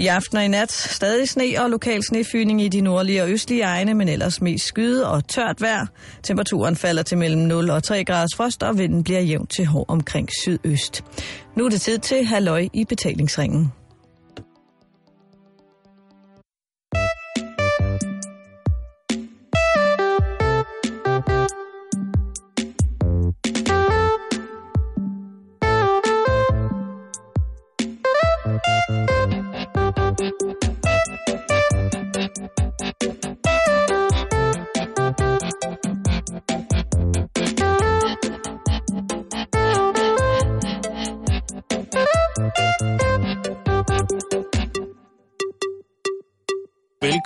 I aften og i nat stadig sne og lokal snefyning i de nordlige og østlige egne, men ellers mest skyde og tørt vejr. Temperaturen falder til mellem 0 og 3 graders frost, og vinden bliver jævnt til hård omkring sydøst. Nu er det tid til halløj i betalingsringen.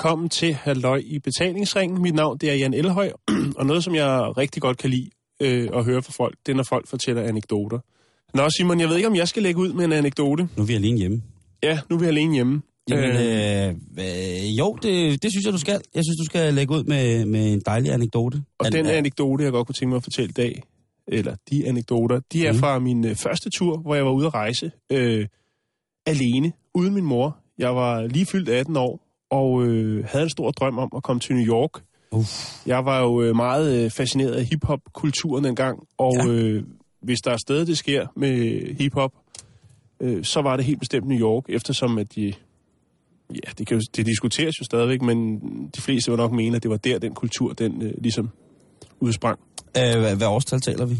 Velkommen til Halløj i betalingsringen. Mit navn det er Jan Elhøj, og noget, som jeg rigtig godt kan lide øh, at høre fra folk, det er, når folk fortæller anekdoter. Nå, Simon, jeg ved ikke, om jeg skal lægge ud med en anekdote. Nu er vi alene hjemme. Ja, nu er vi alene hjemme. Jamen, øh, øh, jo, det, det synes jeg, du skal. Jeg synes, du skal lægge ud med, med en dejlig anekdote. Og An- den anekdote, jeg godt kunne tænke mig at fortælle i dag, eller de anekdoter, de er Mm. fra min øh, første tur, hvor jeg var ude at rejse øh, alene, uden min mor. Jeg var lige fyldt 18 år, og øh, havde en stor drøm om at komme til New York. Uff. Jeg var jo øh, meget øh, fascineret af hiphop-kulturen dengang, og Ja. øh, hvis der er sted, det sker med hiphop, øh, så var det helt bestemt New York, eftersom at de... Ja, det, kan jo, det diskuteres jo stadigvæk, men de fleste vil nok mene, at det var der, den kultur, den øh, ligesom udsprang. Øh, hvad, hvad årstal taler vi?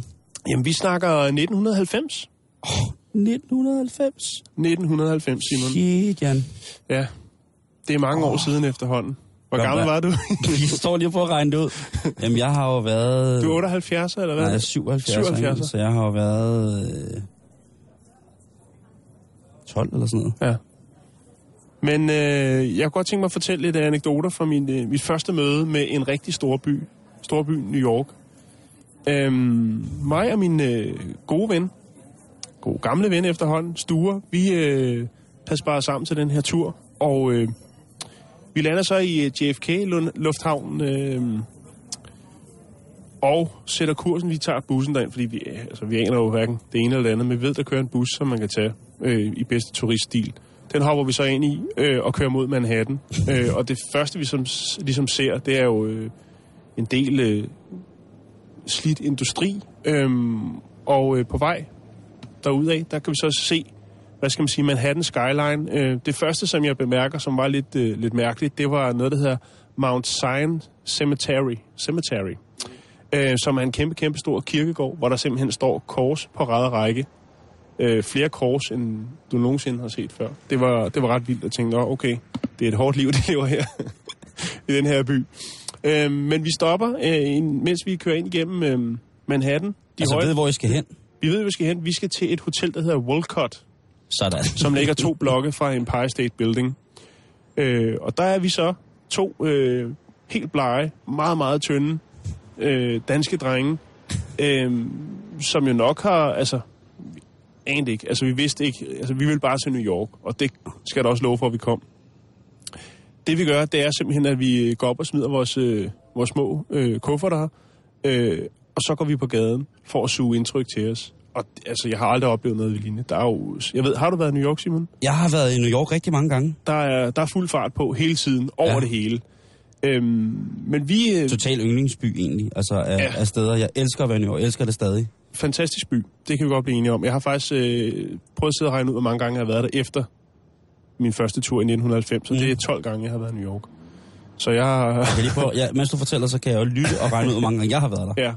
Jamen, vi snakker 1990. 1990. 1990, Simon. Shit, Jan. Ja, det er mange oh. år siden efterhånden. Hvor Hvad- gammel var du? Jeg står lige på at regne det ud. Jamen, jeg har jo været... Du er 78, eller hvad? Nej, jeg er 77, 77. ikke? så jeg har jo været... Øh, 12 eller sådan noget. Ja. Men øh, jeg kunne godt tænke mig at fortælle lidt anekdoter fra min, øh, mit første møde med en rigtig stor by. Storby New York. Øhm, mig og min øh, gode ven, gode gamle ven efterhånden, Sture, vi øh, havde sparet sammen til den her tur. Og øh, vi lander så i JFK Lufthavn øh, øhm, og sætter kursen. Vi tager bussen derind, fordi vi, øh, altså, vi aner jo hverken det ene eller det andet, men vi ved, der kører en bus, som man kan tage øh, i bedste turiststil. Den hopper vi så ind i øh, og kører mod Manhattan. øh, og det første, vi som, ligesom ser, det er jo øh, en del øh, slidt industri. Øh, og øh, på vej derudad, der kan vi så se, hvad skal man sige, Manhattan Skyline. Øh, det første, som jeg bemærker, som var lidt, øh, lidt mærkeligt, det var noget, der hedder Mount Zion Cemetery, Cemetery øh, som er en kæmpe, kæmpe stor kirkegård, hvor der simpelthen står kors på ræd række. Øh, flere kors, end du nogensinde har set før. Det var, det var ret vildt at tænke, okay, det er et hårdt liv, de lever her i den her by. Øh, men vi stopper, øh, en- mens vi kører ind igennem øh, Manhattan. De Altså, høje, ved, hvor I skal hen? vi ved, hvor vi skal hen. Vi skal til et hotel, der hedder Wolcott, sådan. som ligger to blokke fra Empire State Building. Øh, og der er vi så to øh, helt blege, meget, meget tynde øh, danske drenge, øh, som jo nok har, altså, anede ikke, altså vi vidste ikke, altså vi ville bare til New York, og det skal der også love for, at vi kom. Det vi gør, det er simpelthen, at vi går op og smider vores, øh, vores små øh, kufferter her, øh, og så går vi på gaden for at suge indtryk til os. Og altså, jeg har aldrig oplevet noget ved lignende. Der er jo, jeg ved, har du været i New York, Simon? Jeg har været i New York rigtig mange gange. Der er, der er fuld fart på hele tiden, over Ja. det hele. Øhm, men vi, øh, Total yndlingsby egentlig, altså af, Ja. ja. af steder. Jeg elsker at være i New York, jeg elsker det stadig. fantastisk by. Det kan vi godt blive enige om. Jeg har faktisk øh, prøvet at sidde og regne ud, hvor mange gange jeg har været der efter min første tur i 1990. Så mm. det er 12 gange, jeg har været i New York. Så jeg har... Jeg kan lige prøve, ja, mens du fortæller, så kan jeg jo lytte og regne ud, hvor mange gange jeg har været der. Ja.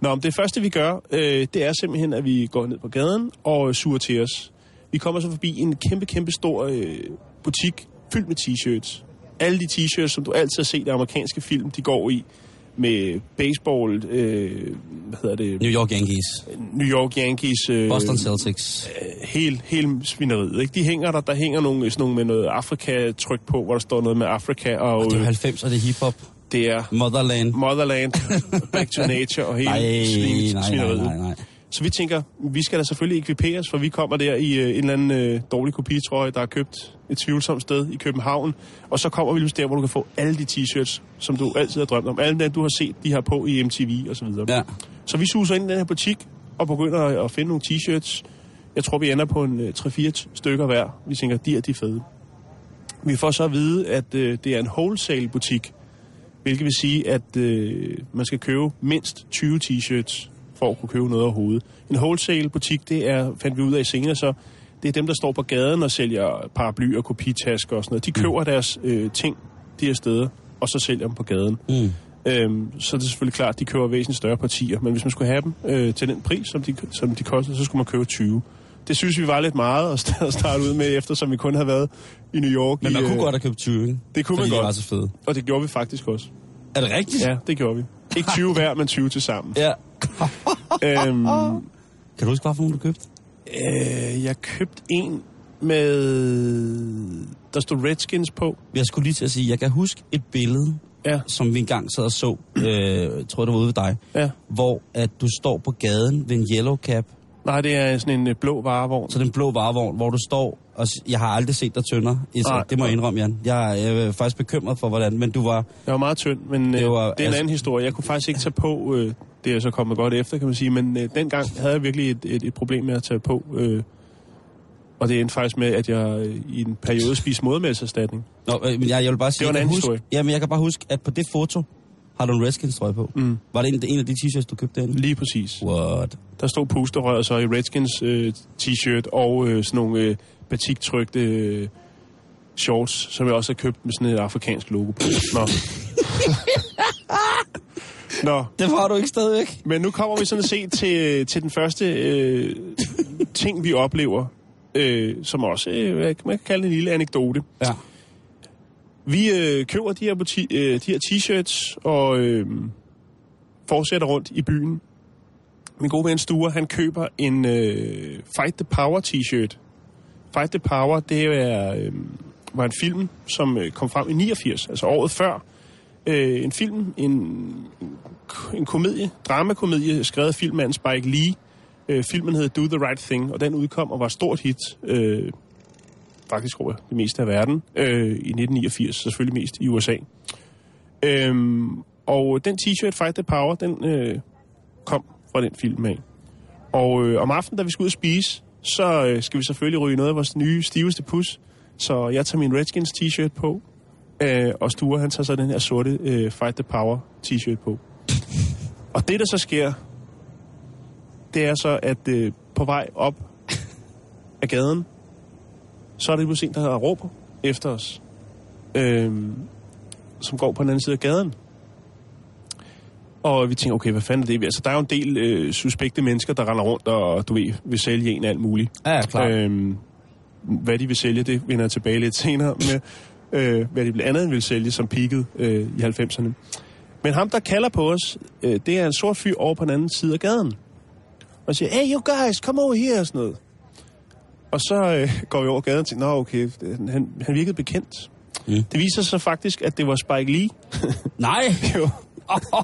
Nå, men det første vi gør, øh, det er simpelthen, at vi går ned på gaden og suger til os. Vi kommer så forbi en kæmpe, kæmpe stor øh, butik fyldt med t-shirts. Alle de t-shirts, som du altid har set i amerikanske film, de går i med baseball, øh, hvad hedder det, New York Yankees, New York Yankees, øh, Boston Celtics. helt, helt svineriet. Ikke? De hænger der, der hænger nogle, sådan nogle med noget Afrika-tryk på, hvor der står noget med Afrika, og Det er øh, 90, og det er hiphop. Det er Motherland. Motherland, Back to Nature og hele Nej, svin- nej, nej, svineriet. nej, nej. Så vi tænker, vi skal da selvfølgelig ekviperes, for vi kommer der i øh, en eller anden øh, dårlig kopitrøje, der er købt et tvivlsomt sted i København. Og så kommer vi just der, hvor du kan få alle de t-shirts, som du altid har drømt om. Alle dem, du har set, de har på i MTV og så videre. Ja. Så vi suser ind i den her butik og begynder at, at finde nogle t-shirts. Jeg tror, vi ender på en øh, 3-4 stykker hver. Vi tænker, de er de fede. Vi får så at vide, at øh, det er en wholesale-butik, hvilket vil sige, at øh, man skal købe mindst 20 t-shirts for at kunne købe noget overhovedet. En wholesale-butik, det er, fandt vi ud af senere så, det er dem, der står på gaden og sælger paraplyer, kopitasker og sådan noget. De køber deres øh, ting de her steder, og så sælger dem på gaden. Mm. Øhm, så er det selvfølgelig klart, at de køber væsentligt større partier. Men hvis man skulle have dem øh, til den pris, som de, som de koster, så skulle man købe 20. Det synes vi var lidt meget at st- at starte ud med, eftersom vi kun havde været i New York. Men man i, kunne øh, godt have købt 20, ikke? Det kunne man godt. var så fede. Og det gjorde vi faktisk også. Er det rigtigt? Ja, det gjorde vi. Ikke 20 hver, men 20 til sammen. ja. øhm, Kan du huske, hvad for du købte? øh, jeg købte en med... Der stod Redskins på. Jeg skulle lige til at sige, jeg kan huske et billede, Ja, som vi engang sad og så, øh, jeg tror det var ude ved dig, ja. hvor at du står på gaden ved en yellow cap, Nej, det er sådan en øh, blå varevogn. så den blå varevogn, hvor du står, og jeg har aldrig set dig tynder, altså, Nej. det må jeg indrømme, Jan. Jeg, jeg er faktisk bekymret for, hvordan, men du var, Jeg var meget tynd, men øh, Det det, var- det er en altså- anden historie. Jeg kunne faktisk ikke tage på, øh, det er så kommet godt efter, kan man sige, men øh, dengang havde jeg virkelig et, et, et problem med at tage på, øh, og det endte faktisk med, at jeg øh, i en periode spiste modermælserstatning. Nå, øh, men jeg, jeg vil bare sige, var en anden huske, historie. Jamen, jeg kan bare huske, at på det foto har du en Redskins trøje på. Mm. Var det en, en af de t-shirts, du købte derinde? Lige præcis. What? Der stod pusterør så i Redskins øh, t-shirt og øh, sådan nogle øh, batiktrykte øh, shorts, som jeg også har købt med sådan et afrikansk logo på. Nå. Nå, Det var du ikke stadigvæk. Men nu kommer vi sådan set til, til den første øh, ting, vi oplever, øh, som også, øh, man kan kalde en lille anekdote. Ja. Vi øh, køber de her, buti- øh, de her t-shirts og øh, fortsætter rundt i byen. Min gode ven Sture, han køber en øh, Fight the Power t-shirt. Fight the Power, det er, øh, var en film, som øh, kom frem i 89, altså året før. Øh, en film, en, en komedie, dramakomedie, skrevet af filmmanden Spike Lee. Øh, filmen hed Do the Right Thing, og den udkom og var stort hit, øh, faktisk over det meste af verden, øh, i 1989, så selvfølgelig mest i USA. Øhm, og den t-shirt, Fight the Power, den øh, kom fra den film af. Og øh, om aftenen, da vi skal ud og spise, så øh, skal vi selvfølgelig ryge noget af vores nye, stiveste pus. Så jeg tager min Redskins t-shirt på, øh, og Sture, han tager så den her sorte øh, Fight the Power t-shirt på. Og det, der så sker, det er så, at øh, på vej op af gaden, så er det pludselig en, der råber efter os, øh, som går på den anden side af gaden. Og vi tænker, okay, hvad fanden er det? Altså, der er jo en del øh, suspekte mennesker, der render rundt og, du ved, vil sælge en alt muligt. Ja, ja, klart. Øhm, hvad de vil sælge, det vender jeg tilbage lidt senere med. Øh, hvad de blandt andet vil sælge, som peakede øh, i 90'erne. Men ham, der kalder på os, øh, det er en sort fyr over på den anden side af gaden. Og siger, hey you guys, come over here, og sådan noget. Og så øh, går vi over gaden og tænker, nå okay, det- han, han virkede bekendt. Mm. Det viser sig faktisk, at det var Spike Lee, Nej! jo,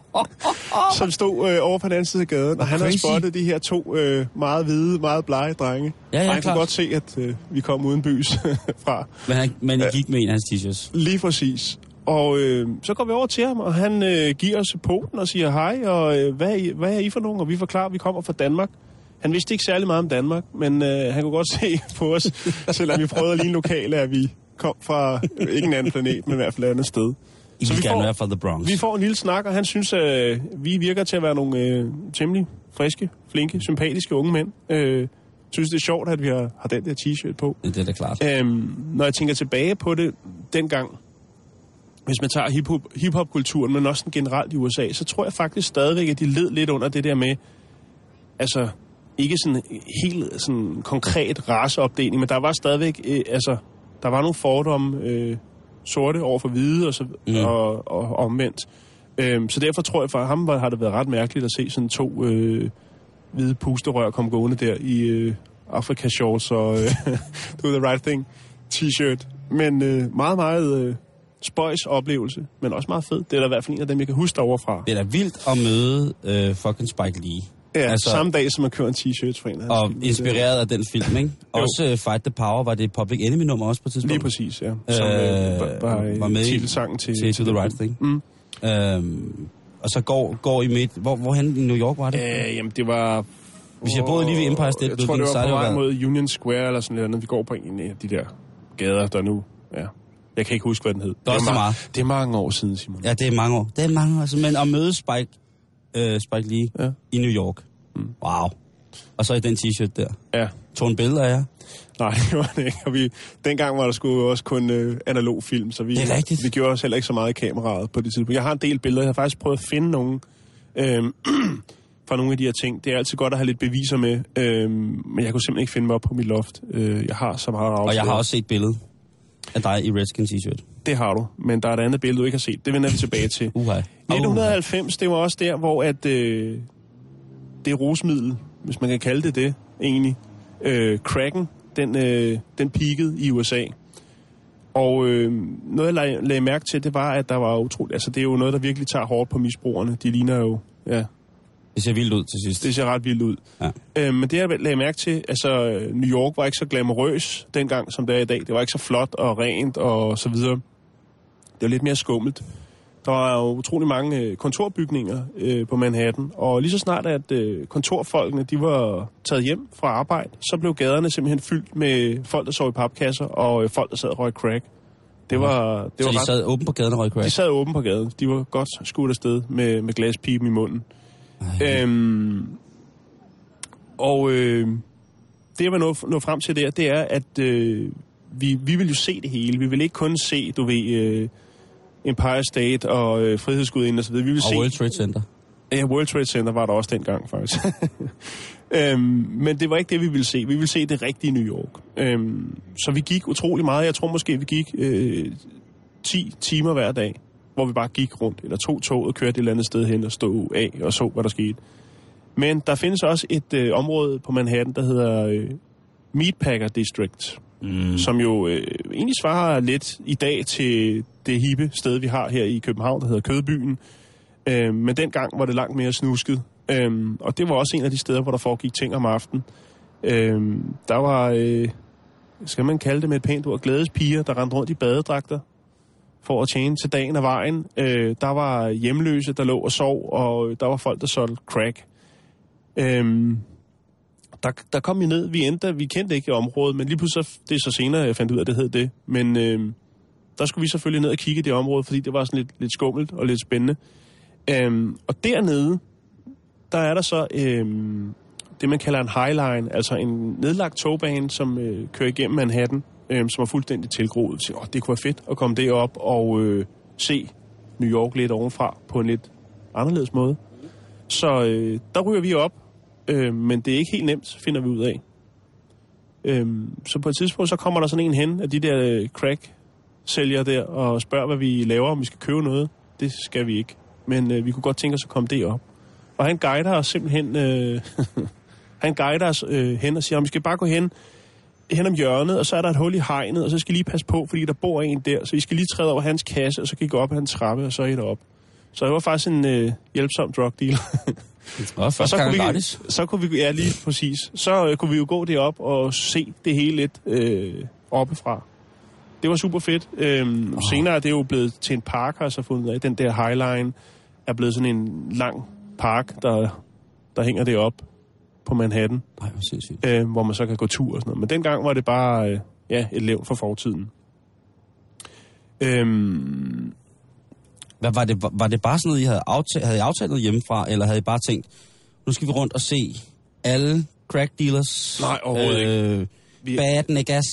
som stod øh, over på den anden side af gaden. Og han har Crazy. spottet de her to øh, meget hvide, meget blege drenge. Ja, ja, og han klart. kunne godt se, at øh, vi kom uden bys fra. Men, han, men I gik med en af hans t-shirts. Lige præcis. Og øh, så går vi over til ham, og han øh, giver os poten og siger hej, og øh, hvad, er I, hvad er I for nogen? Og vi forklarer, at vi kommer fra Danmark. Han vidste ikke særlig meget om Danmark, men øh, han kunne godt se på os, selvom vi prøvede at ligne lokale, at vi kom fra øh, ikke en anden planet, men i hvert fald et andet sted. I Så vi gerne får- være fra The Bronx. Vi får en lille snak, og han synes, at øh, vi virker til at være nogle øh, temmelig friske, flinke, sympatiske unge mænd. Øh, synes, det er sjovt, at vi har, har den der t-shirt på. Det er da klart. Øhm, når jeg tænker tilbage på det dengang, hvis man tager hiphop, hiphop-kulturen, men også den generelt i USA, så tror jeg faktisk stadigvæk, at de led lidt under det der med, altså ikke sådan helt sådan konkret raceopdeling, men der var stadigvæk, øh, altså, der var nogle fordomme, øh, sorte over for hvide og, så, Mm. mm. og, og omvendt. Øhm, så derfor tror jeg, for ham var, har det været ret mærkeligt at se sådan to øh, hvide pusterør komme gående der i øh, Afrika shorts og øh, do the right thing t-shirt. Men øh, meget, meget øh, spøjs oplevelse, men også meget fed. Det er da i hvert fald en af dem, jeg kan huske derovre fra. Det er da vildt at møde øh, fucking Spike Lee. Ja, altså- altså, samme dag, som man kører en t-shirt for en hans Og inspireret af den film, ikke? Også uh, Fight the Power, var det Public Enemy-nummer også på et tidspunkt? Lige præcis, ja. Som Øh, øh, var, var, var med titelsangen til, Til To The Right. Thing. Mm. Øhm, og så går, går I midt... Hvor, hvorhen i New York var det? Øh, jamen, det var... Hvis jeg boede lige ved Empire State Jeg tror, det var på det vej mod Union Square eller sådan noget andet. Vi går på en af de der gader, der nu ja, Jeg kan ikke huske, hvad den hed. Det også ma- meget. Det er mange år siden, Simon. Ja, det er mange år. Det er mange år. Altså, men at møde Spike, øh, Spike Lee Ja. i New York. Mm. Wow. Og så i den t-shirt der. ja. Tog en billede af jer. Nej, det var det ikke. Og vi, dengang var der sgu også kun øh, analog film, så vi, vi gjorde os heller ikke så meget i kameraet på det tidspunkt. Jeg har en del billeder. Jeg har faktisk prøvet at finde nogle øh, fra nogle af de her ting. Det er altid godt at have lidt beviser med, øh, men jeg kunne simpelthen ikke finde mig op på mit loft. Øh, jeg har så meget at Og jeg har også set billedet af dig i Redskin t-shirt. Det har du, men der er et andet billede, du ikke har set. Det vender vi tilbage til. Uha. 1990, det var også der, hvor at, øh, det rusmiddel, hvis man kan kalde det det, egentlig, øh, cracken, den, øh, den peakede i USA. Og øh, noget, jeg lag, lagde mærke til, det var, at der var utroligt... Altså, det er jo noget, der virkelig tager hårdt på misbrugerne. De ligner jo... Ja, Det ser vildt ud til sidst. det ser ret vildt ud. Ja. Øh, men det, jeg lagde mærke til, altså, New York var ikke så glamorøs dengang, som det er i dag. Det var ikke så flot og rent og så videre. Det var lidt mere skummelt. Der var jo utrolig mange øh, kontorbygninger øh, på Manhattan, og lige så snart, at øh, kontorfolkene de var taget hjem fra arbejde, så blev gaderne simpelthen fyldt med folk, der sov i papkasser, og øh, folk, der sad og røg crack. Det var, det så var de ret- sad åben på gaden og røg crack? de sad åben på gaden. De var godt skudt afsted med, med glaspipen i munden. Ej. Øhm, og øh, det, jeg vil nå, nå frem til der, det er, at øh, vi, vi vil jo se det hele. Vi vil ikke kun se, du ved, øh, Empire State og øh, Frihedsgudinde og så videre. Vi vil Og se... World Trade Center. Ja, World Trade Center var der også dengang, faktisk. øhm, men det var ikke det, vi ville se. Vi ville se det rigtige New York. Øhm, så vi gik utrolig meget. Jeg tror måske, vi gik øh, 10 timer hver dag, hvor vi bare gik rundt, eller tog toget og kørte et eller andet sted hen og stod af og så, hvad der skete. Men der findes også et øh, område på Manhattan, der hedder øh, Meatpacker District, Mm. som jo øh, egentlig svarer lidt i dag til det hippe sted, vi har her i København, der hedder Kødbyen. Øh, men dengang var det langt mere snusket. Øh, og det var også en af de steder, hvor der foregik ting om aftenen. Øh, der var, øh, skal man kalde det med et pænt ord, glædespiger, der rendte rundt i badedragter for at tjene til dagen og vejen. Øh, der var hjemløse, der lå og sov, og der var folk, der solgte crack. Øhm, der, der kom vi ned, vi endte, vi kendte ikke området, men lige pludselig, så- det er så senere, jeg fandt ud af, at det hed det. Men øh, der skulle vi selvfølgelig ned og kigge i det område, fordi det var sådan lidt, lidt skummelt og lidt spændende. Øhm, og dernede, der er der så øhm, det, man kalder en highline, altså en nedlagt togbane, som øh, kører igennem Manhattan, øhm, som er fuldstændig tilgroet. Så, åh, det kunne være fedt at komme derop og øh, se New York lidt ovenfra på en lidt anderledes måde. Så øh, der ryger vi op, øh, men det er ikke helt nemt, finder vi ud af. Øh, så på et tidspunkt, så kommer der sådan en hen af de der øh, crack-sælgere der, og spørger, hvad vi laver, om vi skal købe noget. Det skal vi ikke. Men øh, vi kunne godt tænke os at komme derop. Og han guider os simpelthen... Øh, han guider os øh, hen og siger, at vi skal bare gå hen, hen om hjørnet, og så er der et hul i hegnet, og så skal I lige passe på, fordi der bor en der. Så I skal lige træde over hans kasse, og så kan I gå op ad hans trappe, og så er I derop. Så det var faktisk en øh, hjælpsom drug deal. Og Og så kunne, vi, gratis. så kunne vi, ja lige præcis, så øh, kunne vi jo gå derop og se det hele lidt øh, oppefra. Det var super fedt. Øhm, oh. Senere er det jo blevet til en park, har jeg så fundet af. Den der Highline er blevet sådan en lang park, der, der hænger det op på Manhattan, Nej, hvor sindssygt. øh, hvor man så kan gå tur og sådan noget. Men dengang var det bare øh, ja, et levn for fortiden. Øhm, Hvad, var, det, var, det bare sådan noget, I havde aftalt, havde I aftalt noget hjemmefra, eller havde I bare tænkt, nu skal vi rundt og se alle crack dealers? Nej, overhovedet øh, vi, Bad niggas,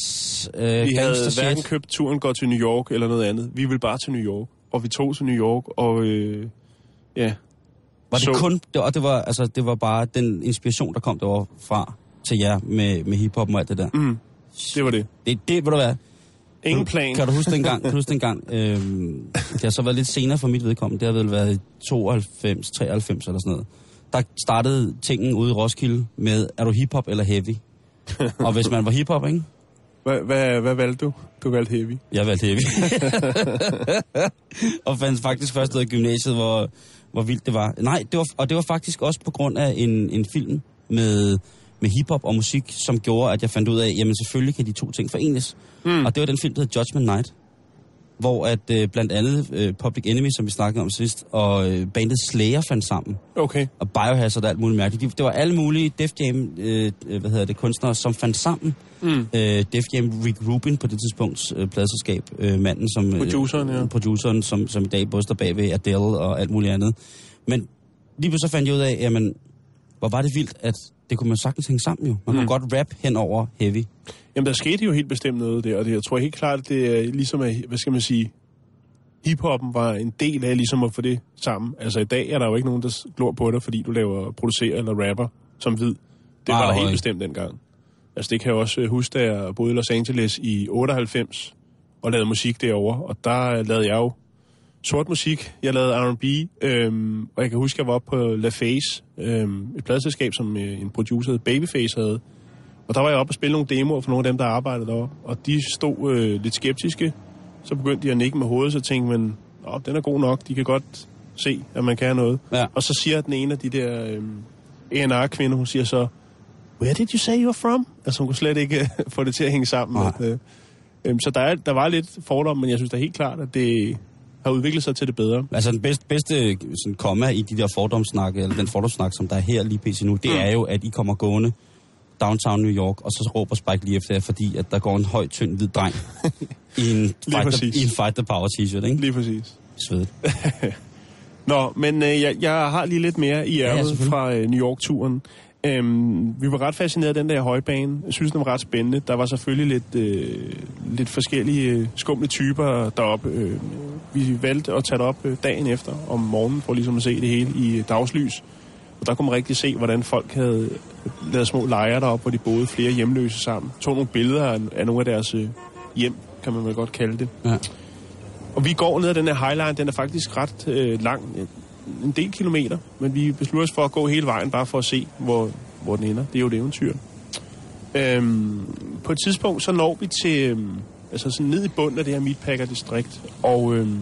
øh, Vi havde hverken shit. købt turen går til New York eller noget andet. Vi ville bare til New York. Og vi tog til New York, og øh, ja. Var det så- kun, det, og det var, altså, det var bare den inspiration, der kom derovre fra til jer med, med hiphop og alt det der. Mm, det var det. Det, det vil du være. Ingen plan. Kan du huske dengang? Kan du huske dengang? Øhm, det har så været lidt senere for mit vedkommende. Det har vel været i 92, 93 eller sådan noget. Der startede tingen ude i Roskilde med, er du hiphop eller heavy? og hvis man var hiphop, ikke? Hvad, hvad, hvad valgte du? Du valgte heavy. Jeg valgte heavy. og fandt faktisk først ud af gymnasiet, hvor, hvor vildt det var. Nej, det var, og det var faktisk også på grund af en, en film med, med hiphop og musik, som gjorde, at jeg fandt ud af, jamen selvfølgelig kan de to ting forenes. Mm. Og det var den film, der hedder Judgment Night, hvor at øh, blandt andet øh, Public Enemy, som vi snakkede om sidst, og øh, bandet Slayer fandt sammen, Okay. og Biohazard og alt muligt mærkeligt. De, det var alle mulige Def Jam, øh, øh, hvad hedder det, kunstnere, som fandt sammen. Mm. Øh, Def Jam Rick Rubin på det tidspunkt, øh, pladselskab, øh, manden som... Øh, Produceren, ja. Produceren, som, som i dag både står bag ved Adele og alt muligt andet. Men lige pludselig fandt jeg ud af, jamen, hvor var det vildt, at det kunne man sagtens hænge sammen jo. Man Mm. kunne godt rap hen over heavy. Jamen, der skete jo helt bestemt noget der, og det, jeg tror helt klart, at det er ligesom, at, hvad skal man sige, hiphoppen var en del af ligesom at få det sammen. Altså i dag er der jo ikke nogen, der glor på dig, fordi du laver, producerer eller rapper som hvid. Det var der helt overhovedet bestemt dengang. Altså det kan jeg også øh, huske, da jeg boede i Los Angeles i 98 og lavede musik derovre, og der øh, lavede jeg jo sort musik. Jeg lavede R&B, øhm, og jeg kan huske, at jeg var oppe på La Face, øhm, et pladselskab, som øh, en producer Babyface havde. Og der var jeg oppe og spille nogle demoer for nogle af dem, der arbejdede deroppe. Og de stod øh, lidt skeptiske. Så begyndte de at nikke med hovedet, så tænkte man, Nå, den er god nok, de kan godt se, at man kan noget. Ja. Og så siger den ene af de der øh, A&R-kvinder, hun siger så, Where did you say you're from? Altså hun kunne slet ikke øh, få det til at hænge sammen. At, øh, øh, så der, er, der var lidt fordom, men jeg synes da helt klart, at det har udviklet sig til det bedre. Altså den bedste, bedste sådan, komma i de der fordomssnakke, eller den fordomssnak, som der er her lige pt. nu, det Mm. er jo, at I kommer gående downtown New York, og så råber Spike lige efter jer, fordi at der går en høj, tynd, hvid dreng i en, fight the, i en fight the power t-shirt, ikke? Lige præcis. Svedigt. Nå, men øh, jeg, jeg har lige lidt mere i ærmet selvfølgelig. fra øh, New York-turen. Øhm, vi var ret fascineret af den der højbane. Jeg synes, den var ret spændende. Der var selvfølgelig lidt, øh, lidt forskellige øh, skumle typer deroppe. Øh, vi valgte at tage det op øh, dagen efter om morgenen, for ligesom at se det hele i øh, dagslys. Og der kunne man rigtig se, hvordan folk havde lavet små lejre deroppe, hvor de boede flere hjemløse sammen. Tog nogle billeder af, af nogle af deres øh, hjem, kan man vel godt kalde det. Ja. Og vi går ned ad den her highline, den er faktisk ret øh, lang, øh, en del kilometer, men vi beslutter os for at gå hele vejen, bare for at se, hvor, hvor den ender. Det er jo et eventyr. Øhm, på et tidspunkt, så når vi til, øhm, altså sådan ned i bunden af det her Meatpacker-distrikt, og øhm,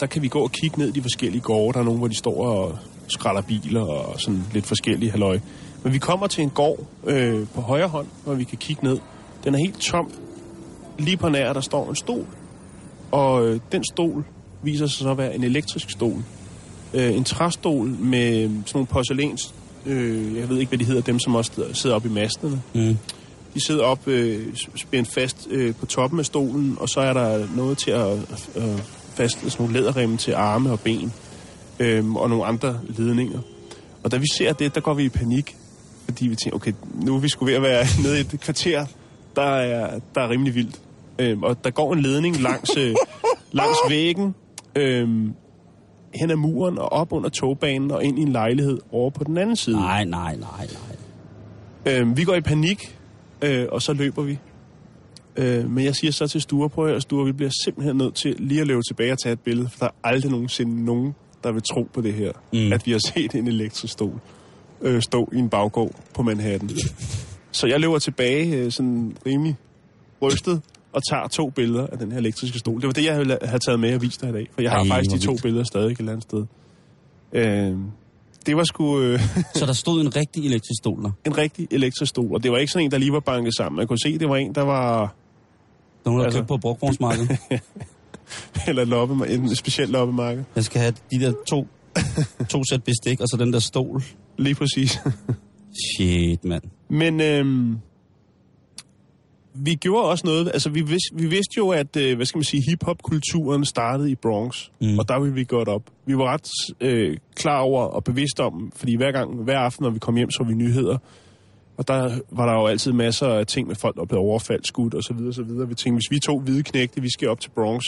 der kan vi gå og kigge ned i de forskellige gårde. Der er nogle, hvor de står og skralder biler og sådan lidt forskellige halløj. Men vi kommer til en gård øh, på højre hånd, hvor vi kan kigge ned. Den er helt tom. Lige på nær, der står en stol. Og øh, den stol viser sig så at være en elektrisk stol. Øh, en træstol med sådan nogle porcelæns... Øh, jeg ved ikke, hvad de hedder, dem som også sidder oppe i masterne. Mm. De sidder op øh, spændt fast øh, på toppen af stolen, og så er der noget til at øh, fast sådan nogle læderremme til arme og ben, øh, og nogle andre ledninger. Og da vi ser det, der går vi i panik, fordi vi tænker, okay, nu er vi sgu ved at være nede i et kvarter, der er, der er rimelig vildt. Øh, og der går en ledning langs, øh, langs væggen, øh, hen ad muren og op under togbanen og ind i en lejlighed over på den anden side. Nej, nej, nej, nej. Øh, vi går i panik, øh, og så løber vi. Øh, men jeg siger så til Sture, prøv at Sture, vi bliver simpelthen nødt til lige at løbe tilbage og tage et billede, for der er aldrig nogensinde nogen, der vil tro på det her, Mm. at vi har set en elektrisk stol øh, stå i en baggård på Manhattan. så jeg løber tilbage øh, sådan rimelig rystet og tager to billeder af den her elektriske stol. Det var det, jeg have taget med og vist dig i dag, for jeg har Ej, faktisk de to vildt. billeder stadig et eller andet sted. Øh, det var sgu... Øh, Så der stod en rigtig elektrisk stol der. en rigtig elektrisk stol, og det var ikke sådan en, der lige var banket sammen. Man kunne se, det var en, der var... Nogen, der Altså- købt på brugvognsmarkedet. Eller loppe, en speciel loppemarked. Jeg skal have de der to, to sæt bestik, og så den der stol. Lige præcis. Shit, mand. Men øhm, vi gjorde også noget... Altså, vi, vidste, vi vidste jo, at øh, hvad skal man sige, hip-hop-kulturen startede i Bronx. Mm. Og der ville vi godt op. Vi var ret øh, klar over og bevidste om, fordi hver gang, hver aften, når vi kom hjem, så vi nyheder. Og der var der jo altid masser af ting med folk, der blev overfaldt, skudt osv. osv. Vi tænkte, hvis vi to hvide knægte, vi skal op til Bronx,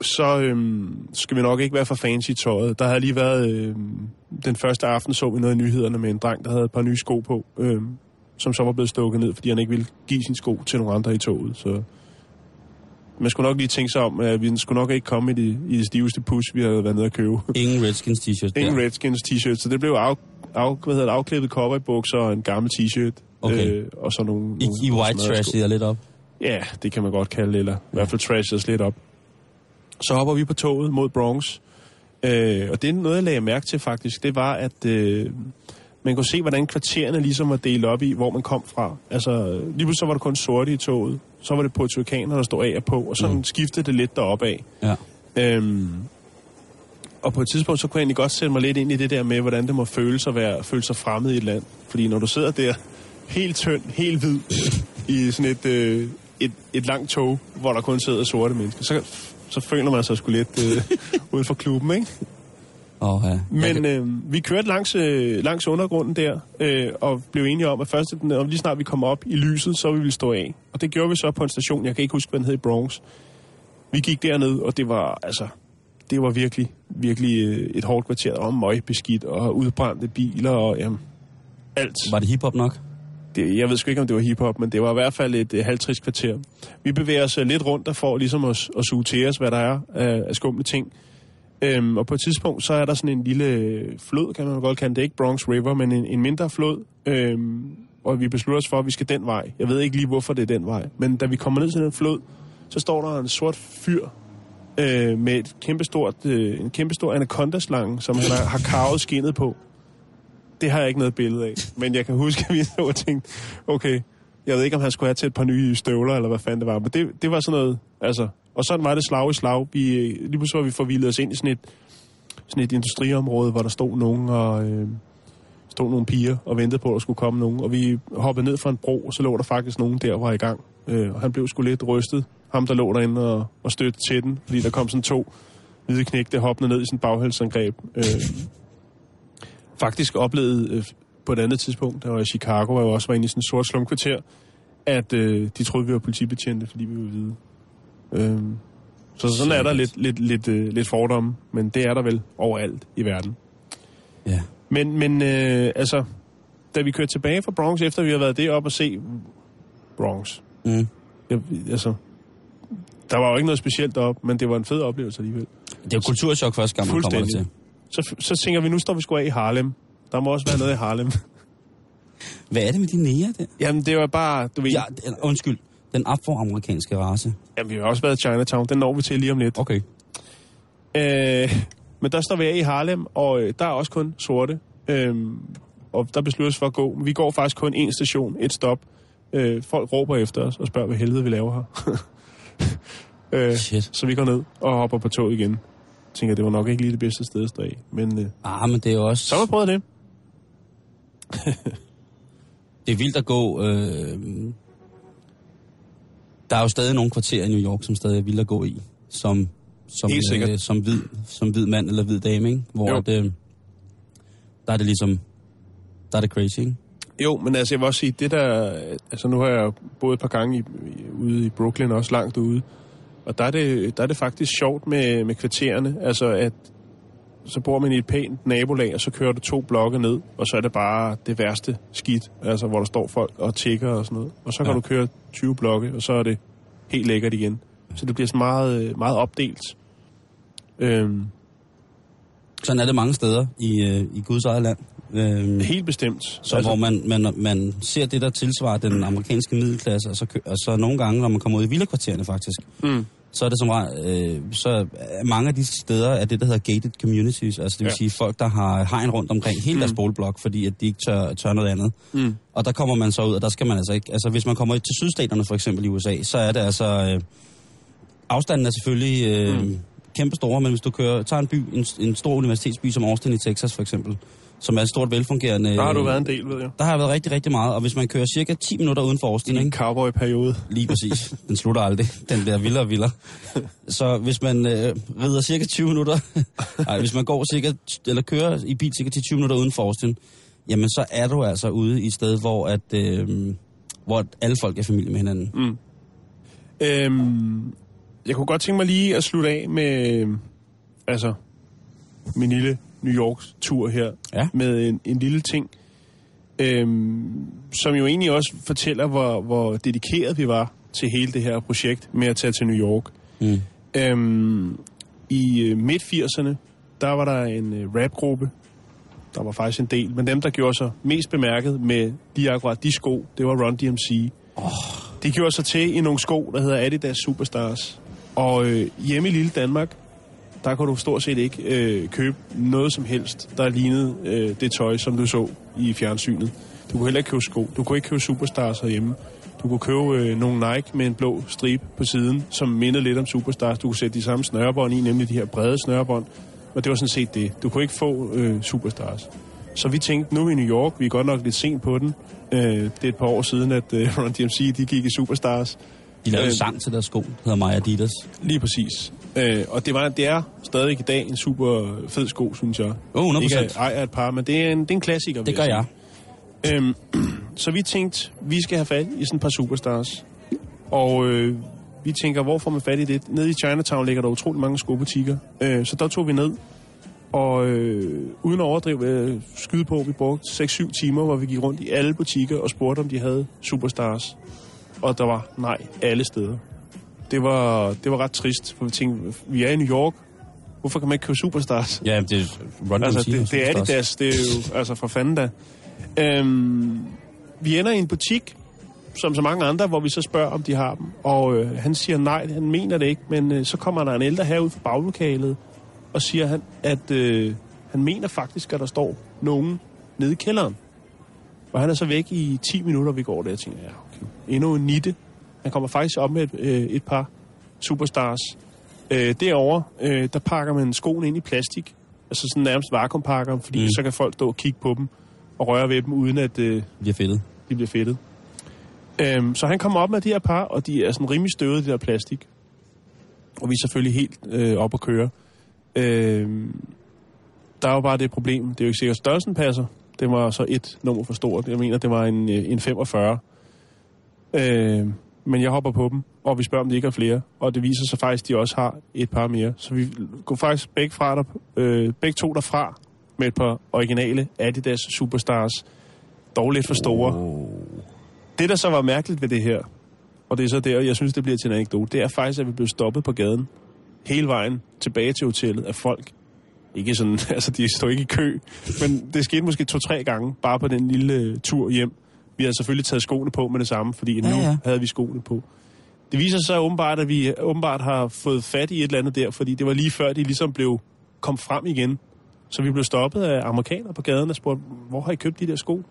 så øhm, skal vi nok ikke være for fancy i tøjet. Der havde lige været... Øhm, den første aften så vi noget i nyhederne med en dreng, der havde et par nye sko på, øhm, som så var blevet stukket ned, fordi han ikke ville give sin sko til nogle andre i toget. Så man skulle nok lige tænke sig om, at vi skulle nok ikke komme i det, i det stiveste pus, vi havde været nede at købe. Ingen Redskins t-shirt Ingen der. Redskins t-shirt, så det blev af, af, hvad hedder det, afklippet cowboybukser og en gammel t-shirt. Okay. Øh, og så nogle, I, nogle I white trash lidt op. Ja, det kan man godt kalde det, eller i hvert fald trash os lidt op. Så hopper vi på toget mod Bronx. Øh, og det er noget, jeg lagde mærke til faktisk. Det var, at øh, man kunne se, hvordan kvartererne ligesom var delt op i, hvor man kom fra. Altså, lige pludselig så var der kun sorte i toget. Så var det portugikanere, der stod af og på, og så mm. skiftede det lidt deroppe af. Ja. Øhm, og på et tidspunkt, så kunne jeg egentlig godt sætte mig lidt ind i det der med, hvordan det må føles at være, føle sig fremmed i et land. Fordi når du sidder der, helt tynd, helt hvid, i sådan et, øh, et, et langt tog, hvor der kun sidder sorte mennesker, så, så føler man sig sgu lidt øh, uden for klubben, ikke? Oh, ja. Men øh, vi kørte langs, øh, langs undergrunden der, øh, og blev enige om, at først, når lige snart vi kom op i lyset, så ville vi stå af. Og det gjorde vi så på en station, jeg kan ikke huske, hvad den hed i Bronx. Vi gik derned, og det var altså, det var virkelig, virkelig øh, et hårdt kvarter, og møgbeskidt, og udbrændte biler, og jamen, alt. Var det hiphop nok? Det, jeg ved sgu ikke, om det var hiphop, men det var i hvert fald et øh, halvtrist kvarter. Vi bevæger os øh, lidt rundt der for ligesom at, at suge til os, hvad der er af, af skumle ting. Øhm, og på et tidspunkt, så er der sådan en lille øh, flod, kan man godt kalde det, ikke Bronx River, men en, en mindre flod, øhm, og vi beslutter os for, at vi skal den vej. Jeg ved ikke lige, hvorfor det er den vej, men da vi kommer ned til den flod, så står der en sort fyr øh, med et kæmpestort, øh, en kæmpestor anaconda-slange, som han har, har karvet skinnet på. Det har jeg ikke noget billede af, men jeg kan huske, at vi så og tænkte, okay, jeg ved ikke, om han skulle have til et par nye støvler, eller hvad fanden det var, men det, det var sådan noget, altså, og sådan var det slag i slag. Vi, lige pludselig var vi forvildet os ind i sådan et, sådan et industriområde, hvor der stod nogen og... Øh, stod nogle piger og ventede på, at der skulle komme nogen. Og vi hoppede ned fra en bro, og så lå der faktisk nogen der, var i gang. Øh, og han blev sgu lidt rystet, ham der lå derinde og, og støtte til den, fordi der kom sådan to hvide knægte hoppende ned i sådan bagheldsangreb. Øh, faktisk oplevede øh, på et andet tidspunkt, der var i Chicago, hvor jeg også var inde i sådan en sort slumkvarter, at øh, de troede, vi var politibetjente, fordi vi var hvide. Øh, så sådan er der lidt, lidt, lidt, øh, lidt fordomme, men det er der vel overalt i verden. Ja. Men, men øh, altså, da vi kørte tilbage fra Bronx, efter vi har været deroppe og se Bronx, Mm. jeg, altså, der var jo ikke noget specielt deroppe, men det var en fed oplevelse alligevel. Det er jo kulturchok første gang, man kommer til. Så, så tænker vi, nu står vi sgu af i Harlem. Der må også være noget i Harlem. Hvad er det med de nære der? Jamen, det var bare, du ved... Ja, undskyld. Den afroamerikanske race. Jamen, vi har også været i Chinatown. Den når vi til lige om lidt. Okay. Øh, men der står vi af i Harlem, og øh, der er også kun sorte. Øh, og der beslutter os for at gå. Vi går faktisk kun en station, et stop. Øh, folk råber efter os og spørger, hvad helvede vi laver her. øh, Shit. så vi går ned og hopper på tog igen. Jeg tænker, det var nok ikke lige det bedste sted at stå. Men øh, Ah, men det er også... så har vi prøvet det. Det er vildt at gå... Øh... Der er jo stadig nogle kvarterer i New York, som stadig er vildt at gå i. Som, som. Øh, som, hvid, som hvid mand eller hvid dame, ikke? Hvor Jo. at, øh, der er det ligesom... Der er det crazy, ikke? Jo, men altså, jeg vil også sige, det der... Altså, nu har jeg boet et par gange i, i, ude i Brooklyn, også langt ude. Og der er det, der er det faktisk sjovt med, med kvartererne. Altså, at så bor man i et pænt nabolag, og så kører du to blokke ned, og så er det bare det værste skidt, altså hvor der står folk og tigger og sådan noget. Og så kan Ja. du køre 20 blokke, og så er det helt lækkert igen. Så det bliver sådan meget, øh, meget opdelt. Øhm, Sådan er det mange steder i, øh, i Guds eget land. Øh, helt bestemt. så altså, hvor man, man, man ser det, der tilsvarer den amerikanske middelklasse, og så, og så nogle gange, når man kommer ud i villakvartererne faktisk, Mm. Så er det som øh, så mange af de steder er det, der hedder gated communities, altså det vil Ja. sige folk, der har hegn rundt omkring hele deres boligblok, fordi at de ikke tør, tør noget andet. Mm. Og der kommer man så ud, og der skal man altså ikke, altså hvis man kommer til sydstaterne for eksempel i USA, så er det altså, øh, afstanden er selvfølgelig øh, Mm. mm. kæmpe store, men hvis du kører, tager en by, en, en stor universitetsby som Austin i Texas for eksempel, som er et stort velfungerende... Der har du øh, været en del, ved jeg. Der har jeg været rigtig, rigtig meget, og hvis man kører cirka 10 minutter uden for Austin, I en cowboy-periode. Lige præcis. Den slutter aldrig. Den bliver vildere og vildere. Så hvis man øh, rider cirka 20 minutter, nej, hvis man går cirka, eller kører i bil cirka til 20 minutter uden for Austin, jamen så er du altså ude i et sted, hvor, at, øh, hvor alle folk er familie med hinanden. Mm. Øhm, jeg kunne godt tænke mig lige at slutte af med altså min lille New Yorks tur her Ja. med en, en lille ting, øhm, som jo egentlig også fortæller, hvor, hvor dedikeret vi var til hele det her projekt med at tage til New York. Mm. Øhm, I øh, midt-80'erne, der var der en øh, rapgruppe, der var faktisk en del, men dem, der gjorde sig mest bemærket med lige akkurat de sko, det var Run DMC. Oh. De gjorde sig til i nogle sko, der hedder Adidas Superstars. Og øh, hjemme i lille Danmark, der kunne du stort set ikke øh, købe noget som helst, der lignede øh, det tøj, som du så i fjernsynet. Du kunne heller ikke købe sko. Du kunne ikke købe Superstars herhjemme. Du kunne købe øh, nogle Nike med en blå stribe på siden, som mindede lidt om Superstars. Du kunne sætte de samme snørebånd i, nemlig de her brede snørebånd. Og det var sådan set det. Du kunne ikke få øh, Superstars. Så vi tænkte, nu er vi i New York, vi er godt nok lidt sent på den. Øh, det er et par år siden, at øh, Run DMC de gik i Superstars. De lavede Øh. en sang til deres sko, der hedder Maja Adidas. Lige præcis. Øh, og det, var, det er stadig i dag en super fed sko, synes jeg. Åh, 100%. Ikke at jeg ejer et par, men det er en, det er en klassiker. Det gør jeg. sige. Øhm, så vi tænkte, vi skal have fat i sådan et par superstars. Og øh, vi tænker, hvor får man fat i det? Nede i Chinatown ligger der utrolig mange skobutikker. Øh, så der tog vi ned. Og øh, uden at overdrive øh, skyde på, vi brugte 6-7 timer, hvor vi gik rundt i alle butikker og spurgte, om de havde superstars. Og der var nej alle steder. Det var, det var ret trist, for vi tænkte, vi er i New York. Hvorfor kan man ikke købe superstars? Ja, det er Run Altså, det, det er. Adidas, det er jo, altså for fanden da. Øhm, vi ender i en butik, som så mange andre, hvor vi så spørger, om de har dem. Og øh, han siger nej, han mener det ikke, men øh, så kommer der en ældre herud fra baglokalet, og siger han, at øh, han mener faktisk, at der står nogen nede i kælderen. Og han er så væk i 10 minutter, vi går der og tænker, ja, okay. Endnu en nitte. Han kommer faktisk op med et, øh, et par superstars. Øh, derovre, øh, der pakker man skoene ind i plastik. Altså sådan nærmest vakuumpakker, fordi Mm. mm. så kan folk stå og kigge på dem og røre ved dem, uden at øh, bliver fedtet. de bliver fedtet. Øhm, så han kommer op med de her par, og de er sådan rimelig støvede, de der plastik. Og vi er selvfølgelig helt øh, op at køre. Øhm, der er jo bare det problem, det er jo ikke sikkert, at størrelsen passer. Det var så et nummer for stort. Jeg mener, det var en, øh, en 45. Øhm, men jeg hopper på dem, og vi spørger, om de ikke har flere. Og det viser sig faktisk, at de også har et par mere. Så vi går faktisk begge, fra der, øh, begge to derfra med et par originale Adidas Superstars. Dog lidt for store. Oh. Det, der så var mærkeligt ved det her, og det er så der, jeg synes, det bliver til en anekdote, det er faktisk, at vi blev stoppet på gaden hele vejen tilbage til hotellet af folk. Ikke sådan, altså de står ikke i kø, men det skete måske to-tre gange, bare på den lille øh, tur hjem. Vi havde selvfølgelig taget skoene på med det samme, fordi nu Ja, ja. havde vi skoene på. Det viser sig åbenbart, at vi åbenbart har fået fat i et eller andet der, fordi det var lige før, de ligesom blev kom frem igen. Så vi blev stoppet af amerikanere på gaden og spurgte, hvor har I købt de der sko?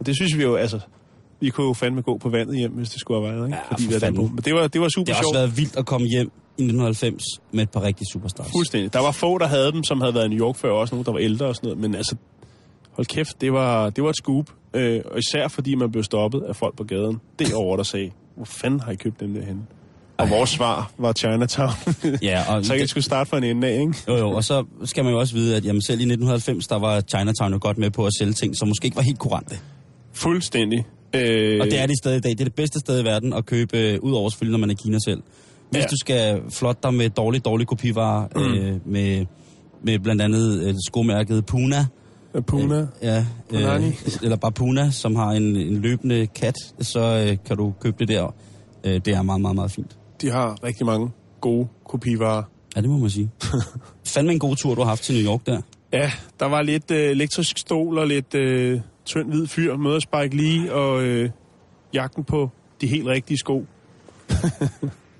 Og det synes vi jo, altså, vi kunne jo fandme gå på vandet hjem, hvis det skulle have været, ikke? Ja, Fordi for vi havde på. Men det var, det var super Det har sjovt. også været vildt at komme hjem i 1990 med et par rigtige superstars. Fuldstændig. Der var få, der havde dem, som havde været i New York før, også nogle, der var ældre og sådan noget. Men altså, hold kæft, det var, det var et scoop. Øh, og især fordi man blev stoppet af folk på gaden. Derovre, der sagde, hvor fanden har I købt dem derhenne? Og vores svar var Chinatown. Ja, og så jeg skulle starte fra en ende af, ikke? Jo, jo, og så skal man jo også vide, at jamen, selv i 1990, der var Chinatown jo godt med på at sælge ting, som måske ikke var helt kurante. Fuldstændig. Øh, Og det er det stadig i dag. Det er det bedste sted i verden at købe, øh, ud over selvfølgelig, når man er i Kina selv. Hvis Ja. du skal flotte dig med dårlig, dårlig kopivarer, mm. øh, med, med blandt andet øh, skomærket Puna, Puna. Ja, Punani. øh, eller bare Puna, som har en, en løbende kat, så øh, kan du købe det der. Øh, det er meget, meget, meget fint. De har rigtig mange gode kopivarer. Ja, det må man sige. Fandme en god tur, du har haft til New York der. Ja, der var lidt øh, elektrisk stol og lidt øh, tynd hvid fyr, møder Spike Lee og øh, jagten på de helt rigtige sko.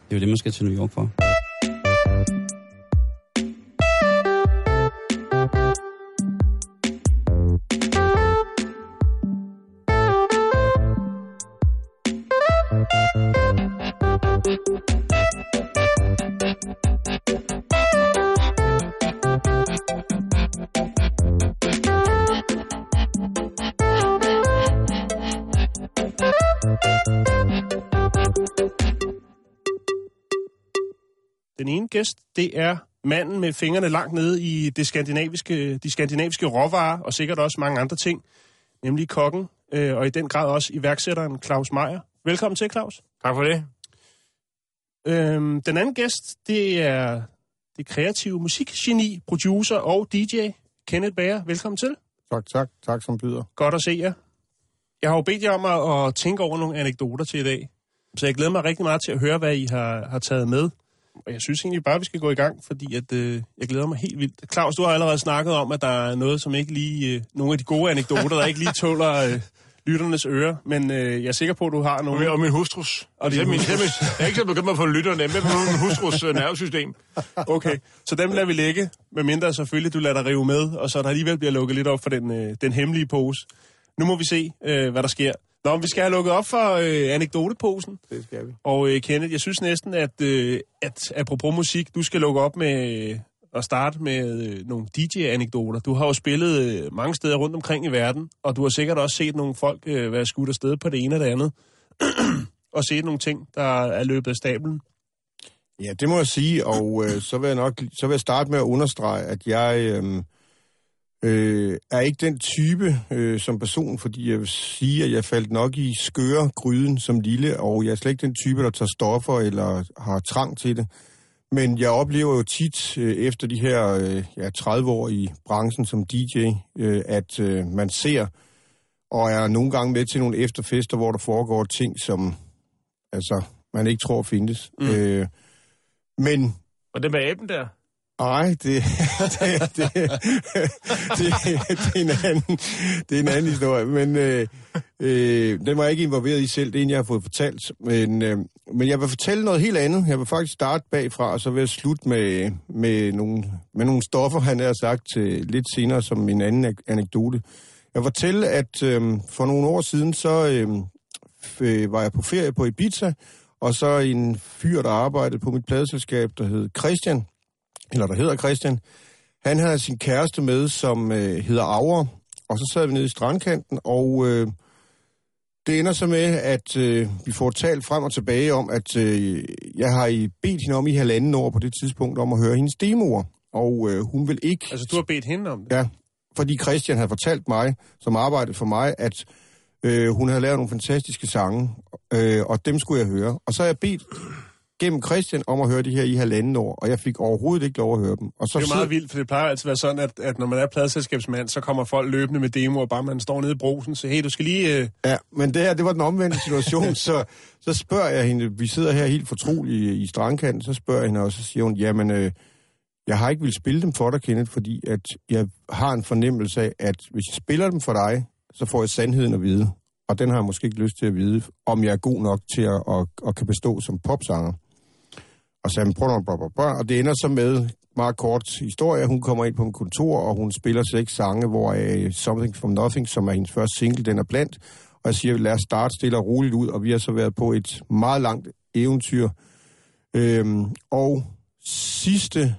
Det er jo det, man skal til New York for. Gæst, det er manden med fingrene langt nede i det skandinaviske, de skandinaviske råvarer, og sikkert også mange andre ting, nemlig kokken, øh, og i den grad også iværksætteren Claus Meier. Velkommen til, Claus. Tak for det. Øhm, den anden gæst, det er det kreative musikgeni, producer og DJ, Kenneth Bager. Velkommen til. Tak, tak. Tak som byder. Godt at se jer. Jeg har jo bedt jer om at, at tænke over nogle anekdoter til i dag. Så jeg glæder mig rigtig meget til at høre, hvad I har, har taget med. Og jeg synes egentlig bare, vi skal gå i gang, fordi at, øh, jeg glæder mig helt vildt. Claus, du har allerede snakket om, at der er noget, som ikke lige... Øh, nogle af de gode anekdoter, der ikke lige tåler, øh, lytternes ører, men øh, jeg er sikker på, at du har Og nogle... og min hustrus. Og det er min, hustrus. jeg er ikke så begyndt på lytterne, men på min hustrus øh, nervesystem. Okay, så dem lader vi ligge, medmindre selvfølgelig du lader dig rive med, og så der alligevel bliver lukket lidt op for den, øh, den hemmelige pose. Nu må vi se, øh, hvad der sker. Nå, men vi skal have lukket op for øh, anekdoteposen. Det skal vi. Og øh, Kenneth, jeg synes næsten, at, øh, at apropos musik, du skal lukke op med øh, at starte med øh, nogle DJ-anekdoter. Du har jo spillet øh, mange steder rundt omkring i verden, og du har sikkert også set nogle folk øh, være skudt afsted på det ene og det andet. og set nogle ting, der er løbet af stablen. Ja, det må jeg sige, og øh, så vil jeg nok så vil jeg starte med at understrege, at jeg øh, øh, er ikke den type øh, som person, fordi jeg vil sige, at jeg faldt nok i skøre gryden som lille, og jeg er slet ikke den type, der tager stoffer eller har trang til det. Men jeg oplever jo tit øh, efter de her øh, ja, 30 år i branchen som DJ, øh, at øh, man ser og er nogle gange med til nogle efterfester, hvor der foregår ting, som altså, man ikke tror findes. Mm. Øh, men Og det med aben der? Nej, det, det, det, det, det, det, er en anden, det er en anden historie, men øh, øh, den var jeg ikke involveret i selv, det er en, jeg har fået fortalt. Men, øh, men jeg vil fortælle noget helt andet. Jeg vil faktisk starte bagfra, og så vil jeg slutte med, med, nogle, med nogle stoffer, han har sagt til lidt senere som en anden anekdote. Jeg vil fortælle, at øh, for nogle år siden, så øh, øh, var jeg på ferie på Ibiza, og så en fyr, der arbejdede på mit pladeselskab, der hed Christian, eller der hedder Christian, han havde sin kæreste med, som øh, hedder Aura, og så sad vi nede i strandkanten, og øh, det ender så med, at øh, vi får talt frem og tilbage om, at øh, jeg har i bedt hende om i halvanden år på det tidspunkt om at høre hendes demoer, og øh, hun vil ikke... Altså, du har bedt hende om det. Ja, fordi Christian havde fortalt mig, som arbejdede for mig, at øh, hun havde lavet nogle fantastiske sange, øh, og dem skulle jeg høre. Og så har jeg bedt gennem Christian om at høre de her i halvanden år, og jeg fik overhovedet ikke lov at høre dem. Og så Det er jo meget vildt, for det plejer altid at være sådan, at, at når man er pladselskabsmand, så kommer folk løbende med demoer, bare man står nede i brosen, så hey, du skal lige... Øh... Ja, men det her, det var den omvendte situation, så, så spørger jeg hende, vi sidder her helt fortrolige i, i strandkanten, så spørger jeg hende, og så siger hun, jamen, øh, jeg har ikke vil spille dem for dig, Kenneth, fordi at jeg har en fornemmelse af, at hvis jeg spiller dem for dig, så får jeg sandheden at vide. Og den har jeg måske ikke lyst til at vide, om jeg er god nok til at, at, at kan bestå som popsanger. Og så sagde, prøv nu, blah, blah, blah. og det ender så med, meget kort historie, hun kommer ind på en kontor, og hun spiller seks sange, hvor uh, Something From Nothing, som er hendes første single, den er blandt. Og jeg siger, lad os starte stille og roligt ud, og vi har så været på et meget langt eventyr. Øhm, og sidste,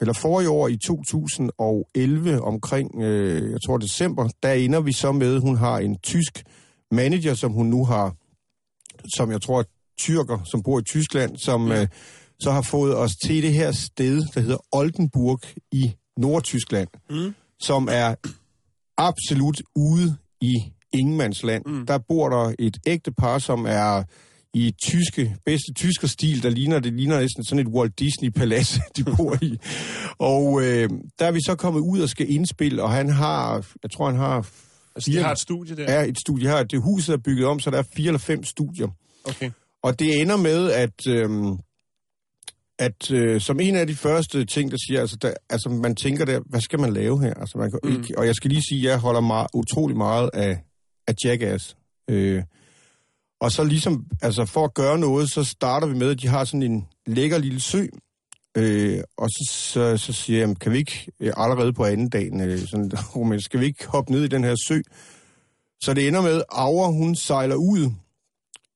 eller forrige år i 2011, omkring, øh, jeg tror december, der ender vi så med, hun har en tysk manager, som hun nu har, som jeg tror er tyrker, som bor i Tyskland, som øh, så har fået os til det her sted, der hedder Oldenburg i Nordtyskland, mm. som er absolut ude i ingenmandsland. Mm. Der bor der et ægte par, som er i tyske, bedste tysker stil, der ligner, det ligner næsten sådan et Walt Disney-palads, de bor i. Og øh, der er vi så kommet ud og skal indspille, og han har, jeg tror han har Altså, de har et studie der. er et studie her. Det huset er bygget om, så der er fire eller fem studier. Okay. Og det ender med, at, øhm, at øh, som en af de første ting, der siger, altså, der, altså man tænker der, hvad skal man lave her? Altså, man kan mm. ikke, og jeg skal lige sige, at jeg holder meget, utrolig meget af, af Jackass. Øh, og så ligesom, altså for at gøre noget, så starter vi med, at de har sådan en lækker lille sø, Øh, og så, så, så siger jeg, kan vi ikke øh, allerede på anden dagen, øh, sådan, men skal vi ikke hoppe ned i den her sø? Så det ender med, at Aura, hun sejler ud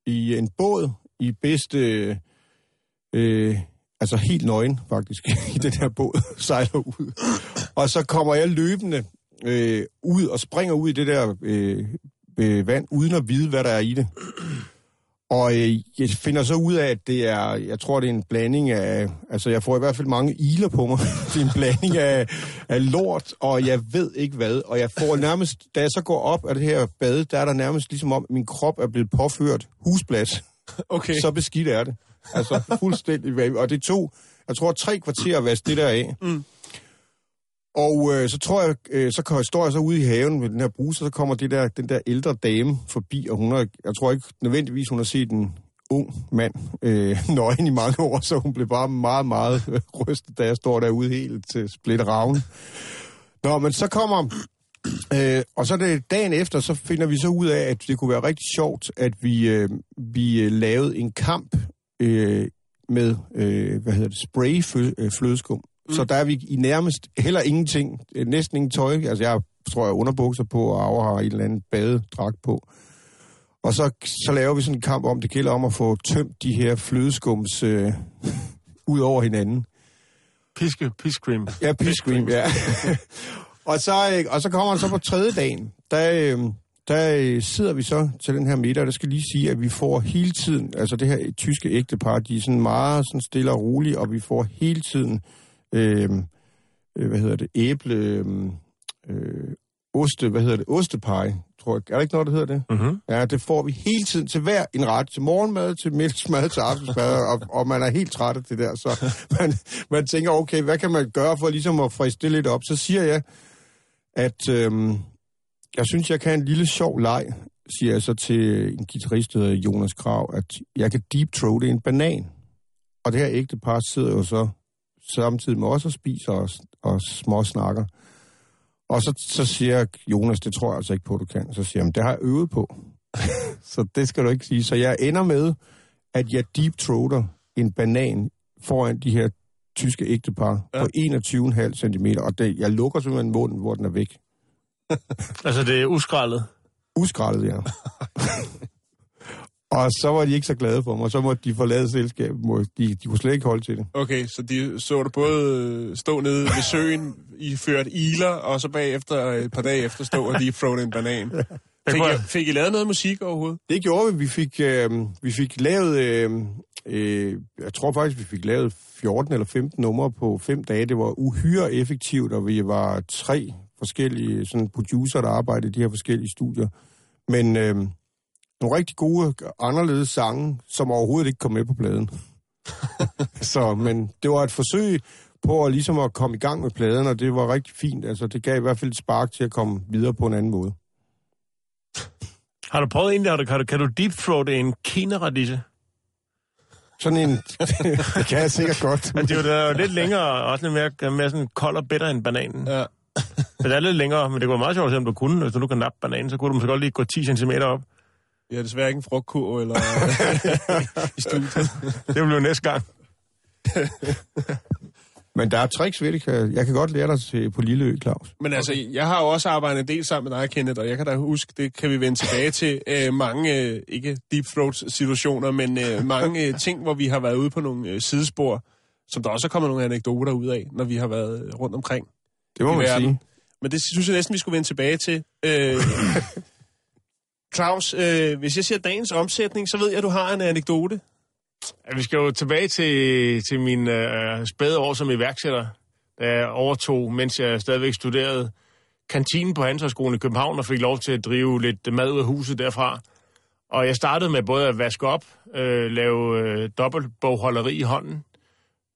i en båd i bedste, øh, altså helt nøgen faktisk, i den her båd, sejler ud. Og så kommer jeg løbende øh, ud og springer ud i det der øh, øh, vand, uden at vide, hvad der er i det. Og øh, jeg finder så ud af, at det er, jeg tror, det er en blanding af, altså jeg får i hvert fald mange iler på mig. det er en blanding af, af lort, og jeg ved ikke hvad. Og jeg får nærmest, da jeg så går op af det her bad, der er der nærmest ligesom om, at min krop er blevet påført husplads. Okay. Så beskidt er det. Altså fuldstændig vanvittigt. Og det tog, jeg tror, tre kvarter at vaske det der af. Mm. Og øh, så tror jeg, øh, så står jeg så ude i haven med den her bruse, og så kommer det der, den der ældre dame forbi, og hun har, jeg tror ikke nødvendigvis, hun har set en ung mand øh, nøgen i mange år, så hun blev bare meget, meget rystet, da jeg står derude helt til splitte ravn. Nå, men så kommer, Øh, og så det dagen efter, så finder vi så ud af, at det kunne være rigtig sjovt, at vi, øh, vi øh, lavede en kamp øh, med, øh, hvad hedder det, spray flødeskum. Mm. Så der er vi i nærmest heller ingenting, øh, næsten ingen tøj. Altså jeg tror, jeg underbukser på, og Aura har en eller anden badedragt på. Og så, så laver vi sådan en kamp om, det gælder om at få tømt de her flødeskums øh, ud over hinanden. Piske, piskcream. Ja, piskcream, ja. og, så, øh, og så kommer han så på tredje dagen, der, øh, der øh, sidder vi så til den her middag, og der skal lige sige, at vi får hele tiden, altså det her tyske ægtepar, de er sådan meget sådan stille og rolige, og vi får hele tiden, øh, hvad hedder det, æble, øh, oste, hvad hedder det, ostepej, tror jeg. Er der ikke noget, der hedder det? Mm-hmm. Ja, det får vi hele tiden til hver en ret. Til morgenmad, til middagsmad, til aftensmad, og, og man er helt træt af det der. Så man, man tænker, okay, hvad kan man gøre for ligesom at friske det lidt op? Så siger jeg, at øhm, jeg synes, jeg kan en lille sjov leg, siger jeg så til en guitarist, der hedder Jonas Krav, at jeg kan deep throate en banan. Og det her ægte par sidder jo så samtidig med os og spiser og, og små snakker. Og så, så siger Jonas, det tror jeg altså ikke på, du kan. Så siger han, det har jeg øvet på. så det skal du ikke sige. Så jeg ender med, at jeg deep throater en banan foran de her tyske ægtepar ja. på 21,5 cm, og det, jeg lukker simpelthen munden, hvor den er væk. altså det er uskrællet? Uskrællet, ja. Og så var de ikke så glade for mig, så måtte de forlade selskabet. De, de kunne slet ikke holde til det. Okay, så de så du både stå nede ved søen, i ført iler, og så bagefter et par dage efter stå og lige throw en banan. Fik I, fik I lavet noget musik overhovedet? Det gjorde vi. Vi fik, øh, vi fik lavet, øh, øh, jeg tror faktisk, vi fik lavet 14 eller 15 numre på fem dage. Det var uhyre effektivt, og vi var tre forskellige sådan producer, der arbejdede i de her forskellige studier. Men øh, nogle rigtig gode, anderledes sange, som overhovedet ikke kom med på pladen. så, men det var et forsøg på at, ligesom at komme i gang med pladen, og det var rigtig fint. Altså, det gav i hvert fald et spark til at komme videre på en anden måde. Har du prøvet egentlig, har du, kan du, kan du deep throat en kineradisse? Sådan en, det kan jeg sikkert godt. Men det er jo lidt længere, og også lidt mere, mere sådan kold og bitter end bananen. Ja. Men det er lidt længere, men det går meget sjovt, om du kunne. Hvis du kan nappe bananen, så kunne du måske godt lige gå 10 cm op. Har desværre ikke en frugtkur eller i studiet. det bliver næste gang. Men der er tricks ved det. Jeg kan godt lære dig til på Lilleø, Claus. Men altså, jeg har jo også arbejdet en del sammen med dig, Kenneth, og jeg kan da huske, det kan vi vende tilbage til, øh, mange, øh, ikke deep throat situationer, men øh, mange øh, ting, hvor vi har været ude på nogle øh, sidespor, som der også er kommet nogle anekdoter ud af, når vi har været rundt omkring Det må man verden. sige. Men det synes jeg næsten, vi skulle vende tilbage til. Øh, Claus, øh, hvis jeg siger dagens omsætning, så ved jeg, at du har en anekdote. Ja, vi skal jo tilbage til, til min øh, spæde år som iværksætter, da jeg overtog, mens jeg stadigvæk studerede kantinen på Handelshøjskolen i København og fik lov til at drive lidt mad ud af huset derfra. Og jeg startede med både at vaske op, øh, lave øh, dobbeltbogholderi i hånden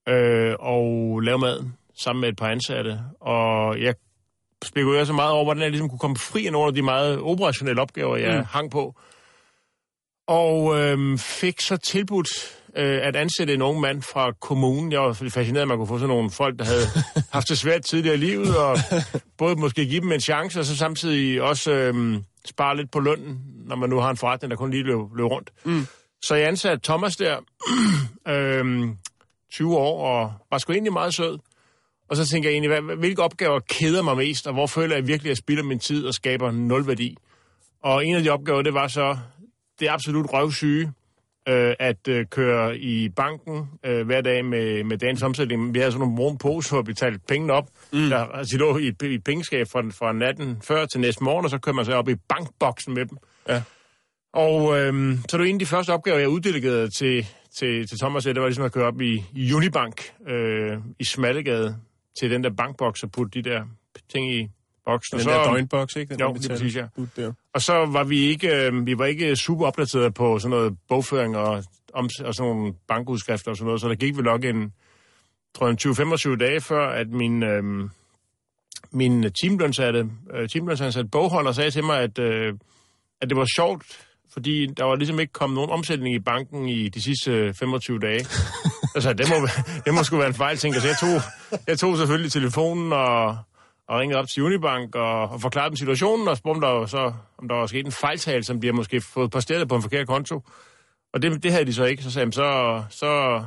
øh, og lave mad sammen med et par ansatte. Og jeg spekulerede så meget over, hvordan jeg ligesom kunne komme fri af nogle af de meget operationelle opgaver, jeg mm. hang på. Og øh, fik så tilbudt øh, at ansætte en ung mand fra kommunen. Jeg var fascineret, at man kunne få sådan nogle folk, der havde haft det svært tidligere i livet, og både måske give dem en chance, og så samtidig også øh, spare lidt på lønnen, når man nu har en forretning, der kun lige løb, løb rundt. Mm. Så jeg ansatte Thomas der, øh, 20 år, og var sgu egentlig meget sød. Og så tænker jeg egentlig, hvad, hvilke opgaver keder mig mest, og hvor føler jeg virkelig, at jeg spilder min tid og skaber nul værdi? Og en af de opgaver, det var så det absolut røvsyge, øh, at øh, køre i banken øh, hver dag med, med dagens omsætning. Vi havde sådan nogle brune poser, hvor vi talte pengene op. Mm. Der, altså, de lå i, i pengeskab fra, fra natten før til næste morgen, og så kører man så op i bankboksen med dem. Ja. Og øh, så er det en af de første opgaver, jeg uddelegerede til, til, til Thomas, det var ligesom at køre op i, i Unibank øh, i Smallegade til den der bankboks og putte de der ting i boksen. Den så, der døgnboks, ikke? Den jo, det præcis, ja. Der. Og så var vi ikke, øh, vi var ikke super opdateret på sådan noget bogføring og, om, og sådan nogle bankudskrifter og sådan noget, så der gik vi nok en, tror jeg, en 20-25 dage før, at min, øh, min teamlønsatte, øh, teamlønsatte bogholder sagde til mig, at, øh, at det var sjovt, fordi der var ligesom ikke kommet nogen omsætning i banken i de sidste 25 dage. altså, det må, det må sgu være en fejl, tænker jeg. Så jeg tog, jeg tog selvfølgelig telefonen og, og ringede op til Unibank og, og forklarede dem situationen, og spurgte, om der så, om der var sket en fejltagelse, som bliver måske fået posteret på en forkert konto. Og det, det havde de så ikke. Så sagde de, så, så,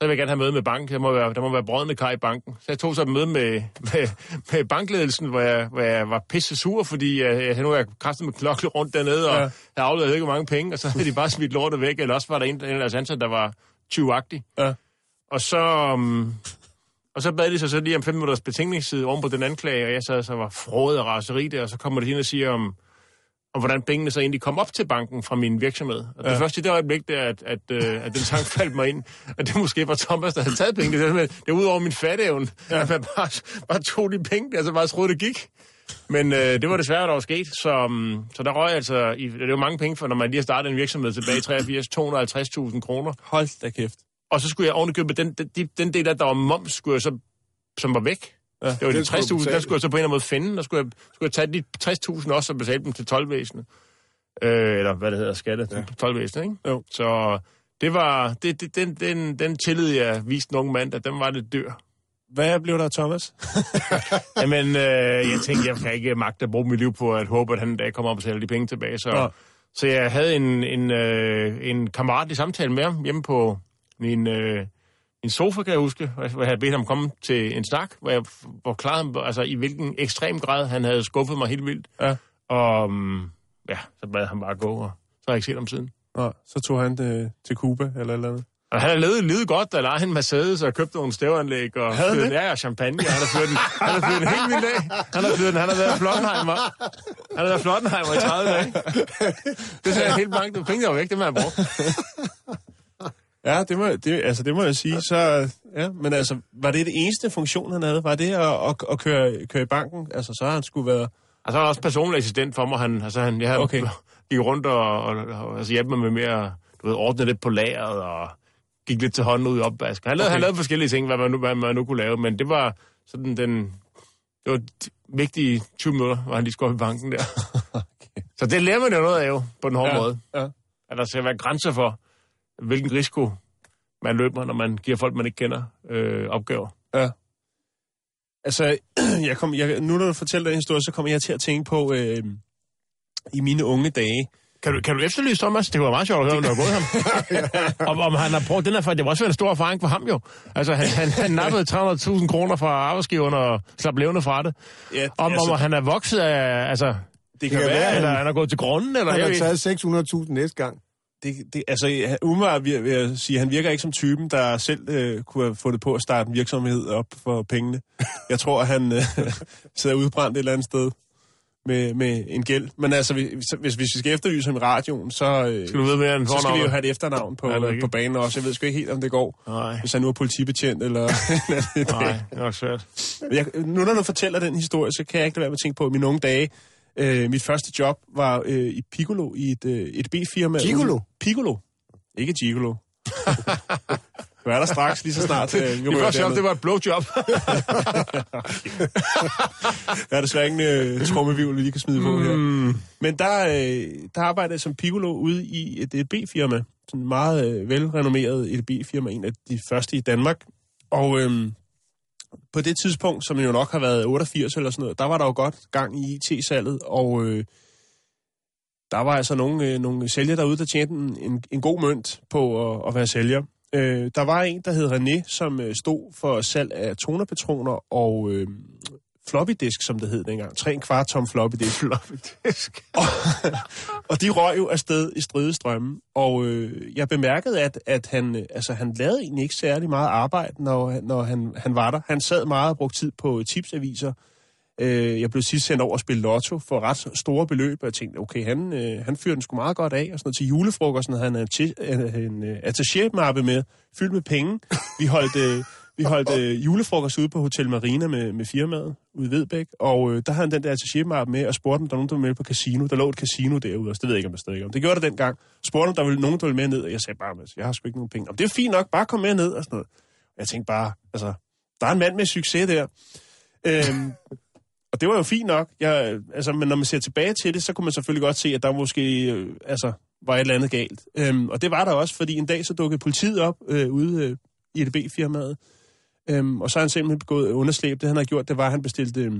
så vil jeg gerne have møde med banken. Der må være, der må være brødende kar i banken. Så jeg tog så et møde med, med, med bankledelsen, hvor jeg, hvor jeg var pisse sur, fordi jeg, jeg, nu jeg kraftet med klokle rundt dernede, og ja. jeg havde afleveret ikke mange penge, og så havde de bare smidt lortet væk, eller også var der en, en af deres ansatte, der var 20-agtig. Ja. Og så, um, og så bad de sig så lige om fem minutters betænkningstid oven på den anklage, og jeg sad så var frået og raseri der, og så kommer de ind og siger om, om hvordan pengene så egentlig kom op til banken fra min virksomhed. Og ja. det første i det øjeblik, der, at, at, øh, at den sang faldt mig ind, at det måske var Thomas, der havde taget pengene. Det er, det er ud over min fatteevne, ja. at man bare, bare tog de penge, altså bare troede, det gik. Men øh, det var desværre, der var sket, så, um, så der røg altså, i, det er jo mange penge for, når man lige har startet en virksomhed tilbage i 83, 250.000 kroner. Hold da kæft. Og så skulle jeg ovenikøbe den, den, den del, der var moms, skulle jeg så, som var væk. Ja, det var de 60.000, der skulle jeg så på en eller anden måde finde, der skulle jeg, skulle jeg tage de 60.000 også og betale dem til 12-væsenet. Øh, eller hvad det hedder, skatte ja. til 12-væsenet, ikke? Jo. Så det var, det, det, den, den, den tillid, jeg viste en ung mand, at den var lidt dør. Hvad blev der, Thomas? Jamen, øh, jeg tænkte, jeg kan ikke magte at bruge mit liv på at håbe, at han en dag kommer op og sælger de penge tilbage. Så, ja. så jeg havde en, en, øh, en kammerat i samtale med ham hjemme på min, øh, min sofa, kan jeg huske, hvor jeg havde bedt ham komme til en snak, hvor jeg forklarede altså, i hvilken ekstrem grad han havde skuffet mig helt vildt. Ja. Og um, ja, så bad han bare gå, og så har jeg ikke set ham siden. Ja, så tog han det til Cuba eller eller andet. Og han har levet, levet godt, der lejede en Mercedes og købte nogle stævanlæg og Havde fyret det? ja, og champagne. Han har fyret den, han har fyret den helt vildt af. Han har fyret den, han har været Flottenheimer. Han har været Flottenheimer i 30 dage. Det sagde jeg helt mange. Pengene er jo væk, det må jeg bruge. Ja, det må, det, altså, det må jeg sige. Så, ja, men altså, var det det eneste funktion, han havde? Var det at, at, at køre, køre i banken? Altså, så har han skulle være... Og så er han også personlig assistent for mig. Han, altså, han, jeg havde Okay. gik rundt og, og, og altså, hjalp mig med mere, du ved, ordne lidt på lageret og gik lidt til hånden ud i opvask. Han lavede, Okay. han lavede forskellige ting, hvad man, nu, hvad man nu kunne lave, men det var sådan den... Det var vigtige 20 minutter, hvor han lige skulle op i banken der. Okay. Så det lærer man jo noget af jo, på den hårde Ja, måde. ja. At der skal være grænser for, hvilken risiko man løber, når man giver folk, man ikke kender, øh, opgaver. Ja. Altså, jeg kom, jeg, nu når du fortæller den historie, så kommer jeg til at tænke på, øh, i mine unge dage, Kan du, kan du efterlyse Thomas? Det var meget sjovt at høre, om du har gået ham. om, om han har prøvet den her, for det var også en stor erfaring for ham jo. Altså, han, han, han nappede 300.000 kroner fra arbejdsgiveren og slap levende fra det. Ja, Om, altså- om han er vokset af, altså, det kan kan være, være, eller han er gået til grunden, eller Han jeg har taget 600.000 næste gang. det, det, altså, umiddelbart vil, vil jeg sige, han virker ikke som typen, der selv øh, kunne have fundet på at starte en virksomhed op for pengene. Jeg tror, at han øh, sidder udbrændt et eller andet sted med, med en gæld. Men altså, hvis, hvis, hvis vi skal efterlyse ham i radioen, så, øh, Skal du vide mere end så skal vi jo have et efternavn på, Ja, rigtigt. på banen også. Jeg ved sgu ikke helt, om det går, Nej, hvis han nu er politibetjent eller... nej, det er nok svært. Jeg, nu når du fortæller den historie, så kan jeg ikke lade være med at tænke på, at mine unge dage, øh, mit første job var øh, i Piccolo, i et, øh, et B-firma. Gigolo? Piccolo. Ikke Gigolo. er der straks, lige så snart. Øh, vi Det rører var sjovt, det var et blowjob. Der er desværre ingen øh, trummevivl, vi lige kan smide på her. mm. Men der, øh, der arbejdede jeg som Piccolo ude i et EDB-firma. Sådan et meget øh, velrenommeret EDB-firma, en af de første i Danmark. Og øh, på det tidspunkt, som jo nok har været 88 eller sådan noget, der var der jo godt gang i IT-salget, og øh, der var altså nogle, øh, nogle sælgere derude, der tjente en, en, en god mønt på at, at være sælger. Øh, der var en, der hed René, som øh, stod for salg af tonerpatroner og øh, floppy disk, som det hed dengang. 3 kvart tom floppy disk. floppy disk. og, og de røg jo afsted i stridestrømme. Og øh, jeg bemærkede, at, at han, øh, altså, han lavede egentlig ikke særlig meget arbejde, når, når han, han var der. Han sad meget og brugte tid på tipsaviser. Øh, jeg blev sidst sendt over at spille lotto for ret store beløb, og jeg tænkte, okay, han, øh, han fyrer den sgu meget godt af, og sådan noget til julefrokosten havde han en, en, en øh, attaché-mappe med, fyldt med penge. Vi holdt, øh, vi holdt øh, julefrokost ude på Hotel Marina med, med firmaet ude i Vedbæk, og øh, der havde han den der attaché-mappe med, og spurgte, om der var nogen, der ville med på casino. Der lå et casino derude, og det ved jeg ikke, om der stadig om. Det gjorde der dengang. Spurgte, om der ville nogen, der ville med ned, og jeg sagde bare, jeg har sgu ikke nogen penge. Om det er fint nok, bare kom med ned og sådan noget. Jeg tænkte bare, altså, der er en mand med succes der. Øhm, og det var jo fint nok. Jeg, altså, men når man ser tilbage til det, så kunne man selvfølgelig godt se, at der måske øh, altså, var et eller andet galt. Øhm, og det var der også, fordi en dag så dukkede politiet op øh, ude øh, i EDB-firmaet. Øhm, og så har han simpelthen begået underslæb. Det han har gjort, det var, at han bestilte øh,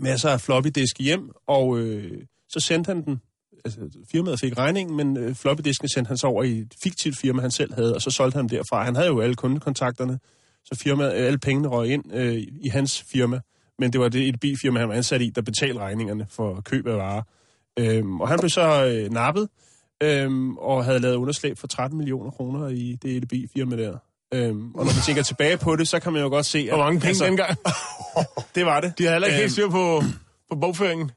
masser af floppy disk hjem, og øh, så sendte han den, altså firmaet fik regningen, men øh, floppy disken sendte han så over i et fiktivt firma, han selv havde, og så solgte han dem derfra. Han havde jo alle kundekontakterne, så firmaet, øh, alle pengene røg ind øh, i hans firma, men det var det et bilfirma, han var ansat i, der betalte regningerne for køb af varer. Øhm, og han blev så øh, nappet, øhm, og havde lavet underslæb for 13 millioner kroner i det EDB-firma der. Øhm, og når man tænker tilbage på det, så kan man jo godt se... Hvor mange penge altså, dengang? det var det. De havde heller ikke Øhm, helt styr på, på bogføringen.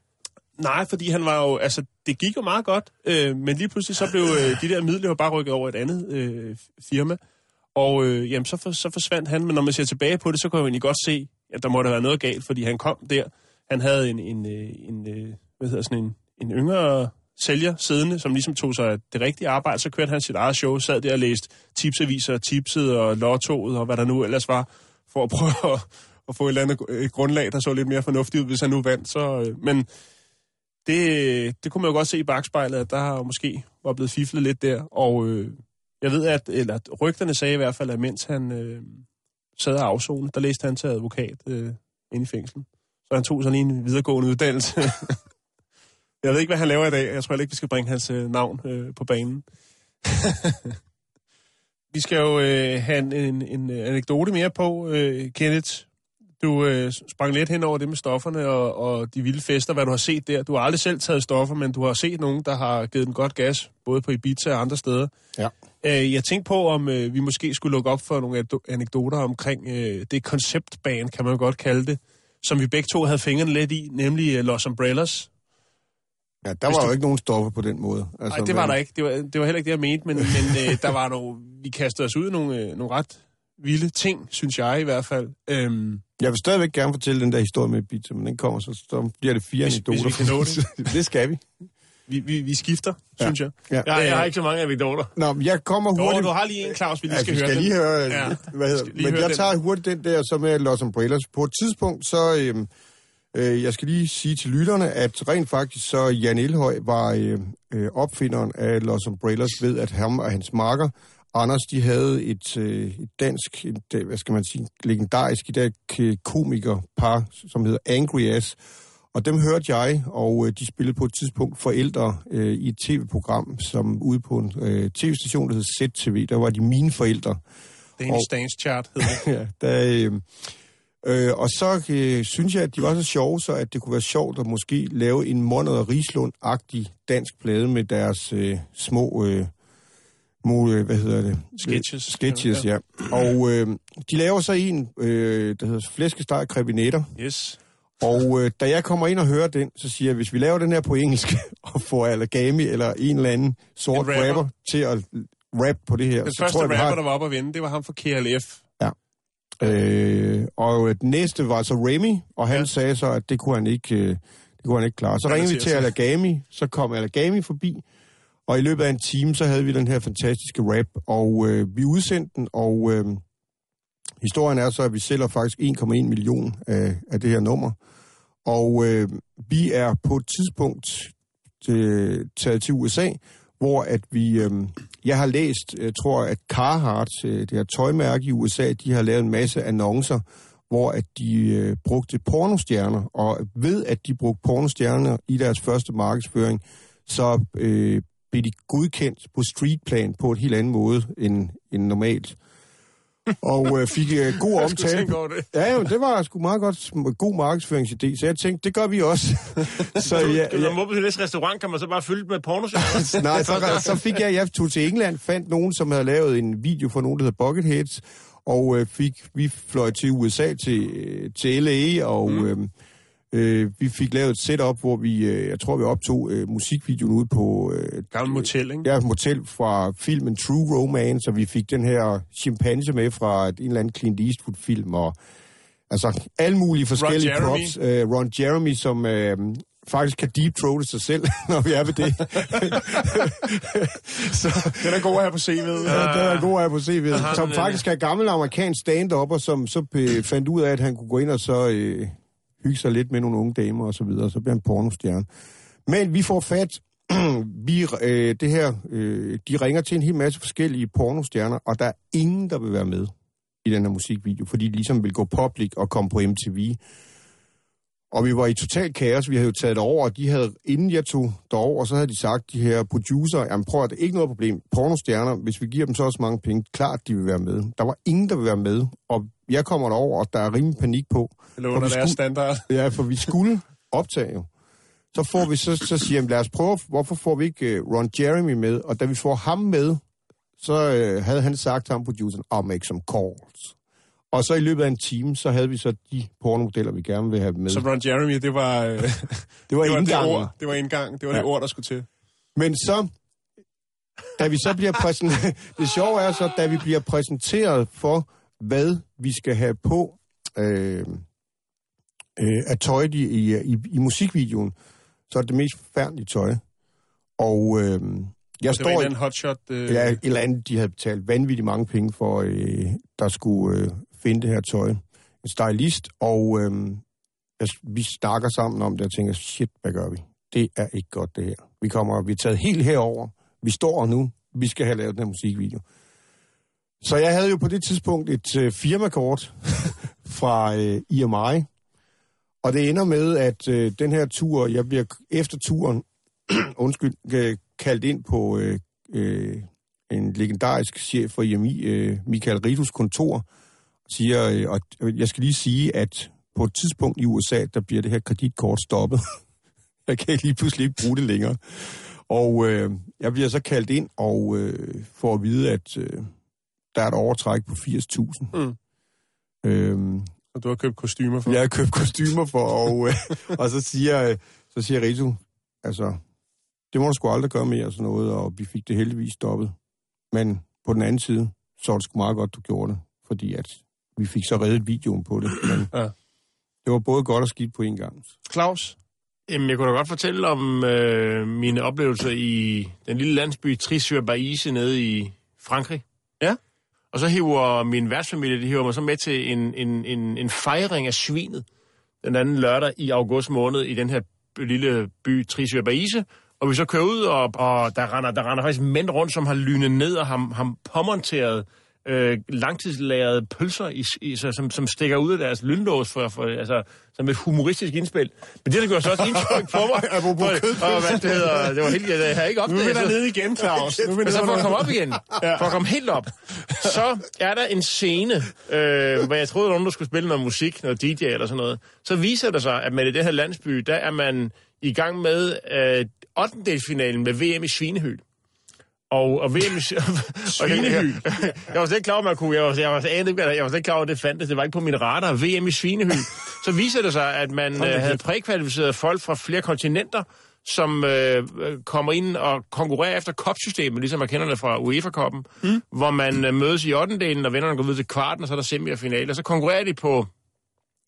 Nej, fordi han var jo, altså, det gik jo meget godt, øh, men lige pludselig så blev øh, de der midler jo bare rykket over et andet øh, firma, og øh, jamen, så, for, så forsvandt han, men når man ser tilbage på det, så kan jeg jo egentlig godt se, at der måtte have været noget galt, fordi han kom der, han havde en, en, øh, en, en hvad hedder sådan en, en yngre sælger siddende, som ligesom tog sig det rigtige arbejde, så kørte han sit eget show, sad der og læste tipsaviser, tipset og lottoet og hvad der nu ellers var, for at prøve at, at få et eller andet et grundlag, der så lidt mere fornuftigt ud, hvis han nu vandt. Så, øh, men det, det kunne man jo godt se i bagspejlet, at der har måske var blevet fiflet lidt der. Og øh, jeg ved, at eller, at rygterne sagde i hvert fald, at mens han øh, sad og afzone, der læste han til advokat øh, inde i fængslen. Så han tog sådan lige en videregående uddannelse. jeg ved ikke, hvad han laver i dag. Jeg tror heller ikke, vi skal bringe hans øh, navn øh, på banen. vi skal jo øh, have en, en, en øh, anekdote mere på, øh, Kenneth. Du øh, sprang lidt hen over det med stofferne og, og de vilde fester, hvad du har set der. Du har aldrig selv taget stoffer, men du har set nogen, der har givet den godt gas, både på Ibiza og andre steder. Ja. Øh, jeg tænkte på, om øh, vi måske skulle lukke op for nogle anekdoter omkring øh, det konceptband, kan man godt kalde det, som vi begge to havde fingrene lidt i, nemlig øh, Los Umbrellas. Ja, der var jo ikke nogen stoffer på den måde. Altså, Nej, det var men- der ikke. Det var, det var heller ikke det, jeg mente, men, men øh, der var nogle, vi kastede os ud i nogle, øh, nogle ret vilde ting, synes jeg i hvert fald. Øhm, Jeg vil stadigvæk gerne fortælle den der historie med Ibiza, men den kommer, så, så bliver det fire Hvis- anekdoter. hvis vi kan nå det. det skal vi. vi, vi, vi skifter, ja. synes jeg. Ja. Jeg, jeg har ikke så mange anekdoter. Nå, men jeg kommer Jo, hurtigt... du har lige en, Claus, vi lige Ja, skal, vi høre. skal den. lige høre, Ja. hvad hedder, skal lige men høre jeg den. tager hurtigt den der, så med Los Umbrellas. På et tidspunkt, så, øhm, øh, jeg skal lige sige til lytterne, at rent faktisk så Jan Elhøj var øh, øh, opfinderen af Los Umbrellas ved, at ham og hans marker, Anders, de havde et, øh, et dansk, et, øh, hvad skal man sige, legendarisk i dag komikerpar, som hedder Angry Ass. Og dem hørte jeg, og øh, de spillede på et tidspunkt forældre øh, i et tv-program, som ude på en øh, tv-station, der hed ZTV. Der var de mine forældre. Danish Og- Dance Chart det. ja, der, øh, øh, og så øh, synes jeg, at de var så sjove, så at det kunne være sjovt at måske lave en Monrad og Rislund-agtig dansk plade med deres øh, små, øh, øh, hvad hedder det? Sketches. Sketches, ja. Og øh, de laver så en, øh, der hedder Flæskesteg Krebinetter. Yes. Og øh, da jeg kommer ind og hører den, så siger jeg, hvis vi laver den her på engelsk, og får Allergami eller en eller anden sort En rapper. rapper. til at rap på det her, Den så første tror jeg, rapper, har der var oppe at vinde, det var ham fra KLF. Øh, og øh, den næste var så Remy, og han ja. sagde så, at det kunne han ikke, øh, det kunne han ikke klare. Så ringede vi til sig. Allergami, så kom Allergami forbi, og i løbet af en time, så havde vi den her fantastiske rap, og øh, vi udsendte den, og øh, historien er så, at vi sælger faktisk 1,1 million af, af det her nummer. Og øh, vi er på et tidspunkt til, taget til USA, hvor at vi, øh, jeg har læst, jeg tror, at Carhartt, øh, det her tøjmærke i USA, de har lavet en masse annoncer, hvor at de øh, brugte pornostjerner, og ved at de brugte pornostjerner i deres første markedsføring, så øh, blev de godkendt på streetplan på et helt andet måde end, end normalt. Og øh, fik øh, god omtale. det. Ja, jo, det var sgu meget godt, god markedsføringsidé, så jeg tænkte, det gør vi også. så ja, Når ja, man må på næste restaurant, kan man så bare fylde med pornosøger. nej, så, så fik jeg, jeg tog til England, fandt nogen, som havde lavet en video for nogen, der hedder Bucketheads, og øh, fik, vi fløj til USA, til, øh, til LA, og mm. øh, øh, vi fik lavet et setup, hvor vi, øh, jeg tror, vi optog øh, musikvideoen ude på øh, Gammel motel, ikke? Ja, et motel fra filmen True Romance, og vi fik den her chimpanse med fra et, en eller anden Clint Eastwood-film, og altså alle mulige forskellige Jeremy. props. Uh, Ron Jeremy, som uh, faktisk kan deep throate sig selv, når vi er ved det. så, Den er god at have på CV'et. Ja, den er god af på CV'et. Som faktisk er gammel amerikansk stand-up, og som så øh, fandt ud af, at han kunne gå ind og så øh, hygge sig lidt med nogle unge damer og så videre, og så bliver han pornostjerne. Men vi får fat, vi, øh, det her, øh, de ringer til en hel masse forskellige pornostjerner, og der er ingen, der vil være med i den her musikvideo, fordi de ligesom vil gå public og komme på MTV. Og vi var i total kaos. Vi havde jo taget det over, og de havde, inden jeg tog derover, så havde de sagt, de her producer, jamen prøv at det er ikke noget problem. Pornostjerner, hvis vi giver dem så også mange penge, klart de vil være med. Der var ingen, der vil være med. Og jeg kommer derover, og der er rimelig panik på. Eller under deres standard. Ja, for vi skulle optage jo. Så får vi så, så siger jeg, lad os prøve, hvorfor får vi ikke uh, Ron Jeremy med? Og da vi får ham med, så uh, havde han sagt til ham produceren, I'll make some calls. Og så i løbet af en time, så havde vi så de pornomodeller, vi gerne vil have med. Så Ron Jeremy, det var, øh, det det var var det indgangen. ord. Det var indgang. Det var ja. det ord, der skulle til. Men så, da vi så bliver præsenteret, det sjove er så, da vi bliver præsenteret for, hvad vi skal have på øh, øh, af tøj i, i, i, i musikvideoen, så er det det mest forfærdelige tøj. Og øh, jeg Det var en står hotshot. Øh, ja, et eller andet, de havde betalt vanvittigt mange penge for, øh, der skulle øh, finde det her tøj. En stylist, og øh, jeg, vi snakker sammen om det, og tænker, shit, hvad gør vi? Det er ikke godt, det her. Vi kommer, vi er taget helt herover. Vi står nu. Vi skal have lavet den her musikvideo. Så jeg havde jo på det tidspunkt et øh, firmakort fra øh, IMI, og det ender med, at øh, den her tur, jeg bliver efter turen, undskyld, øh, kaldt ind på øh, øh, en legendarisk chef for IMI, øh, Michael Ritus kontor, siger, øh, og jeg skal lige sige, at på et tidspunkt i USA, der bliver det her kreditkort stoppet. jeg kan lige pludselig ikke bruge det længere. Og øh, jeg bliver så kaldt ind og øh, får at vide, at øh, der er et overtræk på 80.000. Mm. Øhm, Og du har købt kostymer for. jeg har købt kostymer for, og, øh, og så siger, øh, så siger Rito, altså, det må du sgu aldrig gøre mere sådan noget, og vi fik det heldigvis stoppet. Men på den anden side, så var det sgu meget godt, du gjorde det, fordi at vi fik så reddet videoen på det. Men Ja. det var både godt og skidt på en gang. Claus? Jamen, jeg kunne da godt fortælle om øh, mine oplevelser i den lille landsby Tris-sur-Baise nede i Frankrig. Ja. Og så hiver min værtsfamilie, de hiver mig så med til en, en, en, en fejring af svinet den anden lørdag i august måned i den her lille by Tris-sur-Baise. Og vi så kører ud, og, og der, render, der render faktisk mænd rundt, som har lynet ned og har, har påmonteret øh, langtidslagret pølser, i, i, så, som, som stikker ud af deres lynlås for, for, altså, som et humoristisk indspil. Men det, der gjorde så også indtryk på mig. Apropos for, og, hvad det hedder, det var helt, jeg havde ikke Nu er opdaget. vi dernede igen, Claus. Nu er så for at komme op igen, for at komme helt op, så er der en scene, øh, hvor jeg troede, var nogen, der skulle spille noget musik, noget DJ eller sådan noget. Så viser det sig, at med det her landsby, der er man i gang med øh, 8. finalen med VM i Svinehyl. Og, og VM i Svinehyl. jeg, jeg, var slet ikke klar over, at man kunne. Jeg var, jeg var, jeg der- jeg var slet ikke klar over, at det fandtes. Det var ikke på min radar. VM i Svinehyl. Så viser det sig, at man øh, havde prækvalificeret folk fra flere kontinenter, som øh, øh, kommer ind og konkurrerer efter kopsystemet, ligesom man kender det fra UEFA-koppen, mm. hvor man øh, mødes i 8. delen, og vennerne går videre til kvarten, og så er der semi og finale. Og så konkurrerer de på,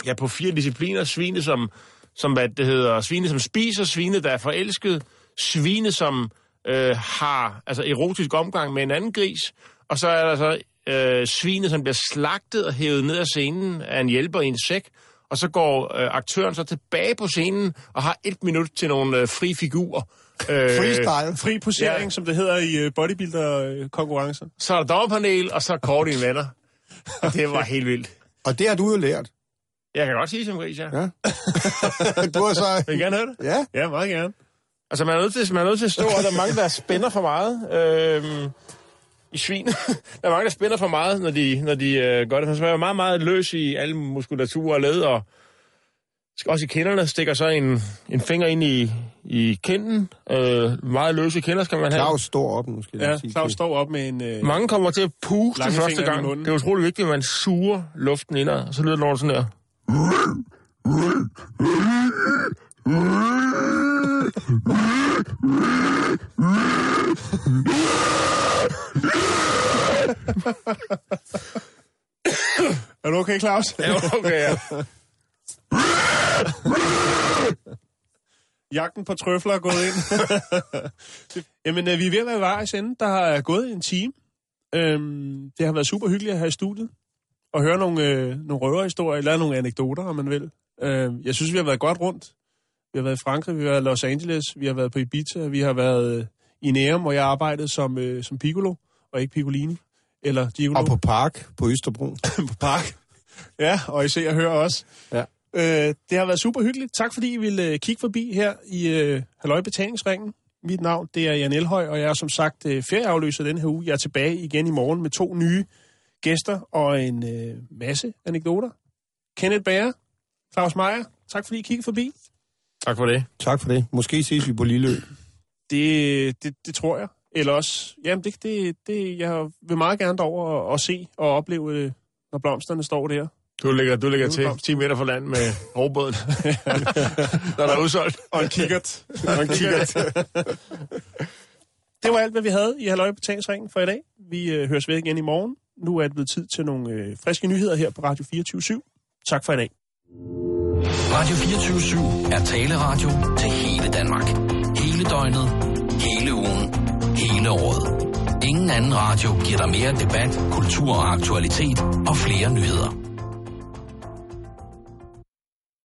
ja, på fire discipliner. Svine, som, som hvad det hedder, svine, som spiser, svine, der er forelsket, svine, som øh, har altså erotisk omgang med en anden gris, og så er der så øh, svine, som bliver slagtet og hævet ned af scenen af en hjælper i en sæk, og så går øh, aktøren så tilbage på scenen og har et minut til nogle øh, fri figurer. Øh, Freestyle. Fri posering, Ja. som det hedder i øh, bodybuilder-konkurrencer. Så er der dommerpanel, og så kår dine venner. Og det var helt vildt. Og det har du jo lært. Jeg kan godt sige som gris, ja. Ja. du har så... Vil I gerne høre det? Ja, Ja, meget gerne. Altså, man er nødt til, man er nødt til at stå, og der er mange, der spænder for meget øhm, i svin. der er mange, der spænder for meget, når de, når de øh, gør det. Man skal være meget, meget løs i alle muskulaturer og led, og skal også i kinderne stikker så en, en finger ind i, i kinden. Øh, meget løse kinder skal man have. Claus står op jeg Ja. Claus står op med en... Øh, Mange kommer til at puste Lange første gang. Det er utrolig vigtigt, at man suger luften indad, og så lyder det noget sådan her. Er du okay, Claus? Ja, okay, ja. Jagten på trøfler er gået ind. Jamen, øh, vi er ved at være vejs ende. Der har gået en time. Øhm, det har været super hyggeligt at have i studiet. Og høre nogle, øh, nogle røverhistorier, eller nogle anekdoter, om man vil. Øh, jeg synes, vi har været godt rundt. Vi har været i Frankrig, vi har været i Los Angeles, vi har været på Ibiza, vi har været øh, i Nærum, hvor jeg arbejdede som, øh, som piccolo, og ikke piccolini. Eller Gigolo Og på Park på Østerbro. på park. Ja, og I ser og hører også. Ja. Øh, det har været super hyggeligt. Tak fordi I ville øh, kigge forbi her i øh, Halløj Betalingsringen. Mit navn det er Jan Elhøj, og jeg er som sagt øh, ferieafløser den her uge. Jeg er tilbage igen i morgen med to nye gæster og en øh, masse anekdoter. Kenneth Bager, Claus Meier, tak fordi I kiggede forbi. Tak for det. Tak for det. Måske ses vi på Lilleø. Det, det, det tror jeg. Eller også, jamen det, det, det, jeg vil meget gerne derover og, og se og opleve det, når blomsterne står der. Du ligger, du ligger til Udblomst. 10 meter fra land med rovbåden, når der er udsolgt. Og en kikkert. og en kikkert. det var alt, hvad vi havde i Halløj Betalingsringen for i dag. Vi øh, høres ved igen i morgen. Nu er det blevet tid til nogle øh, friske nyheder her på Radio 24 Tak for i dag. Radio 24 er taleradio til hele Danmark. Hele døgnet, hele ugen, hele året. Ingen anden radio giver dig mere debat, kultur og aktualitet og flere nyheder.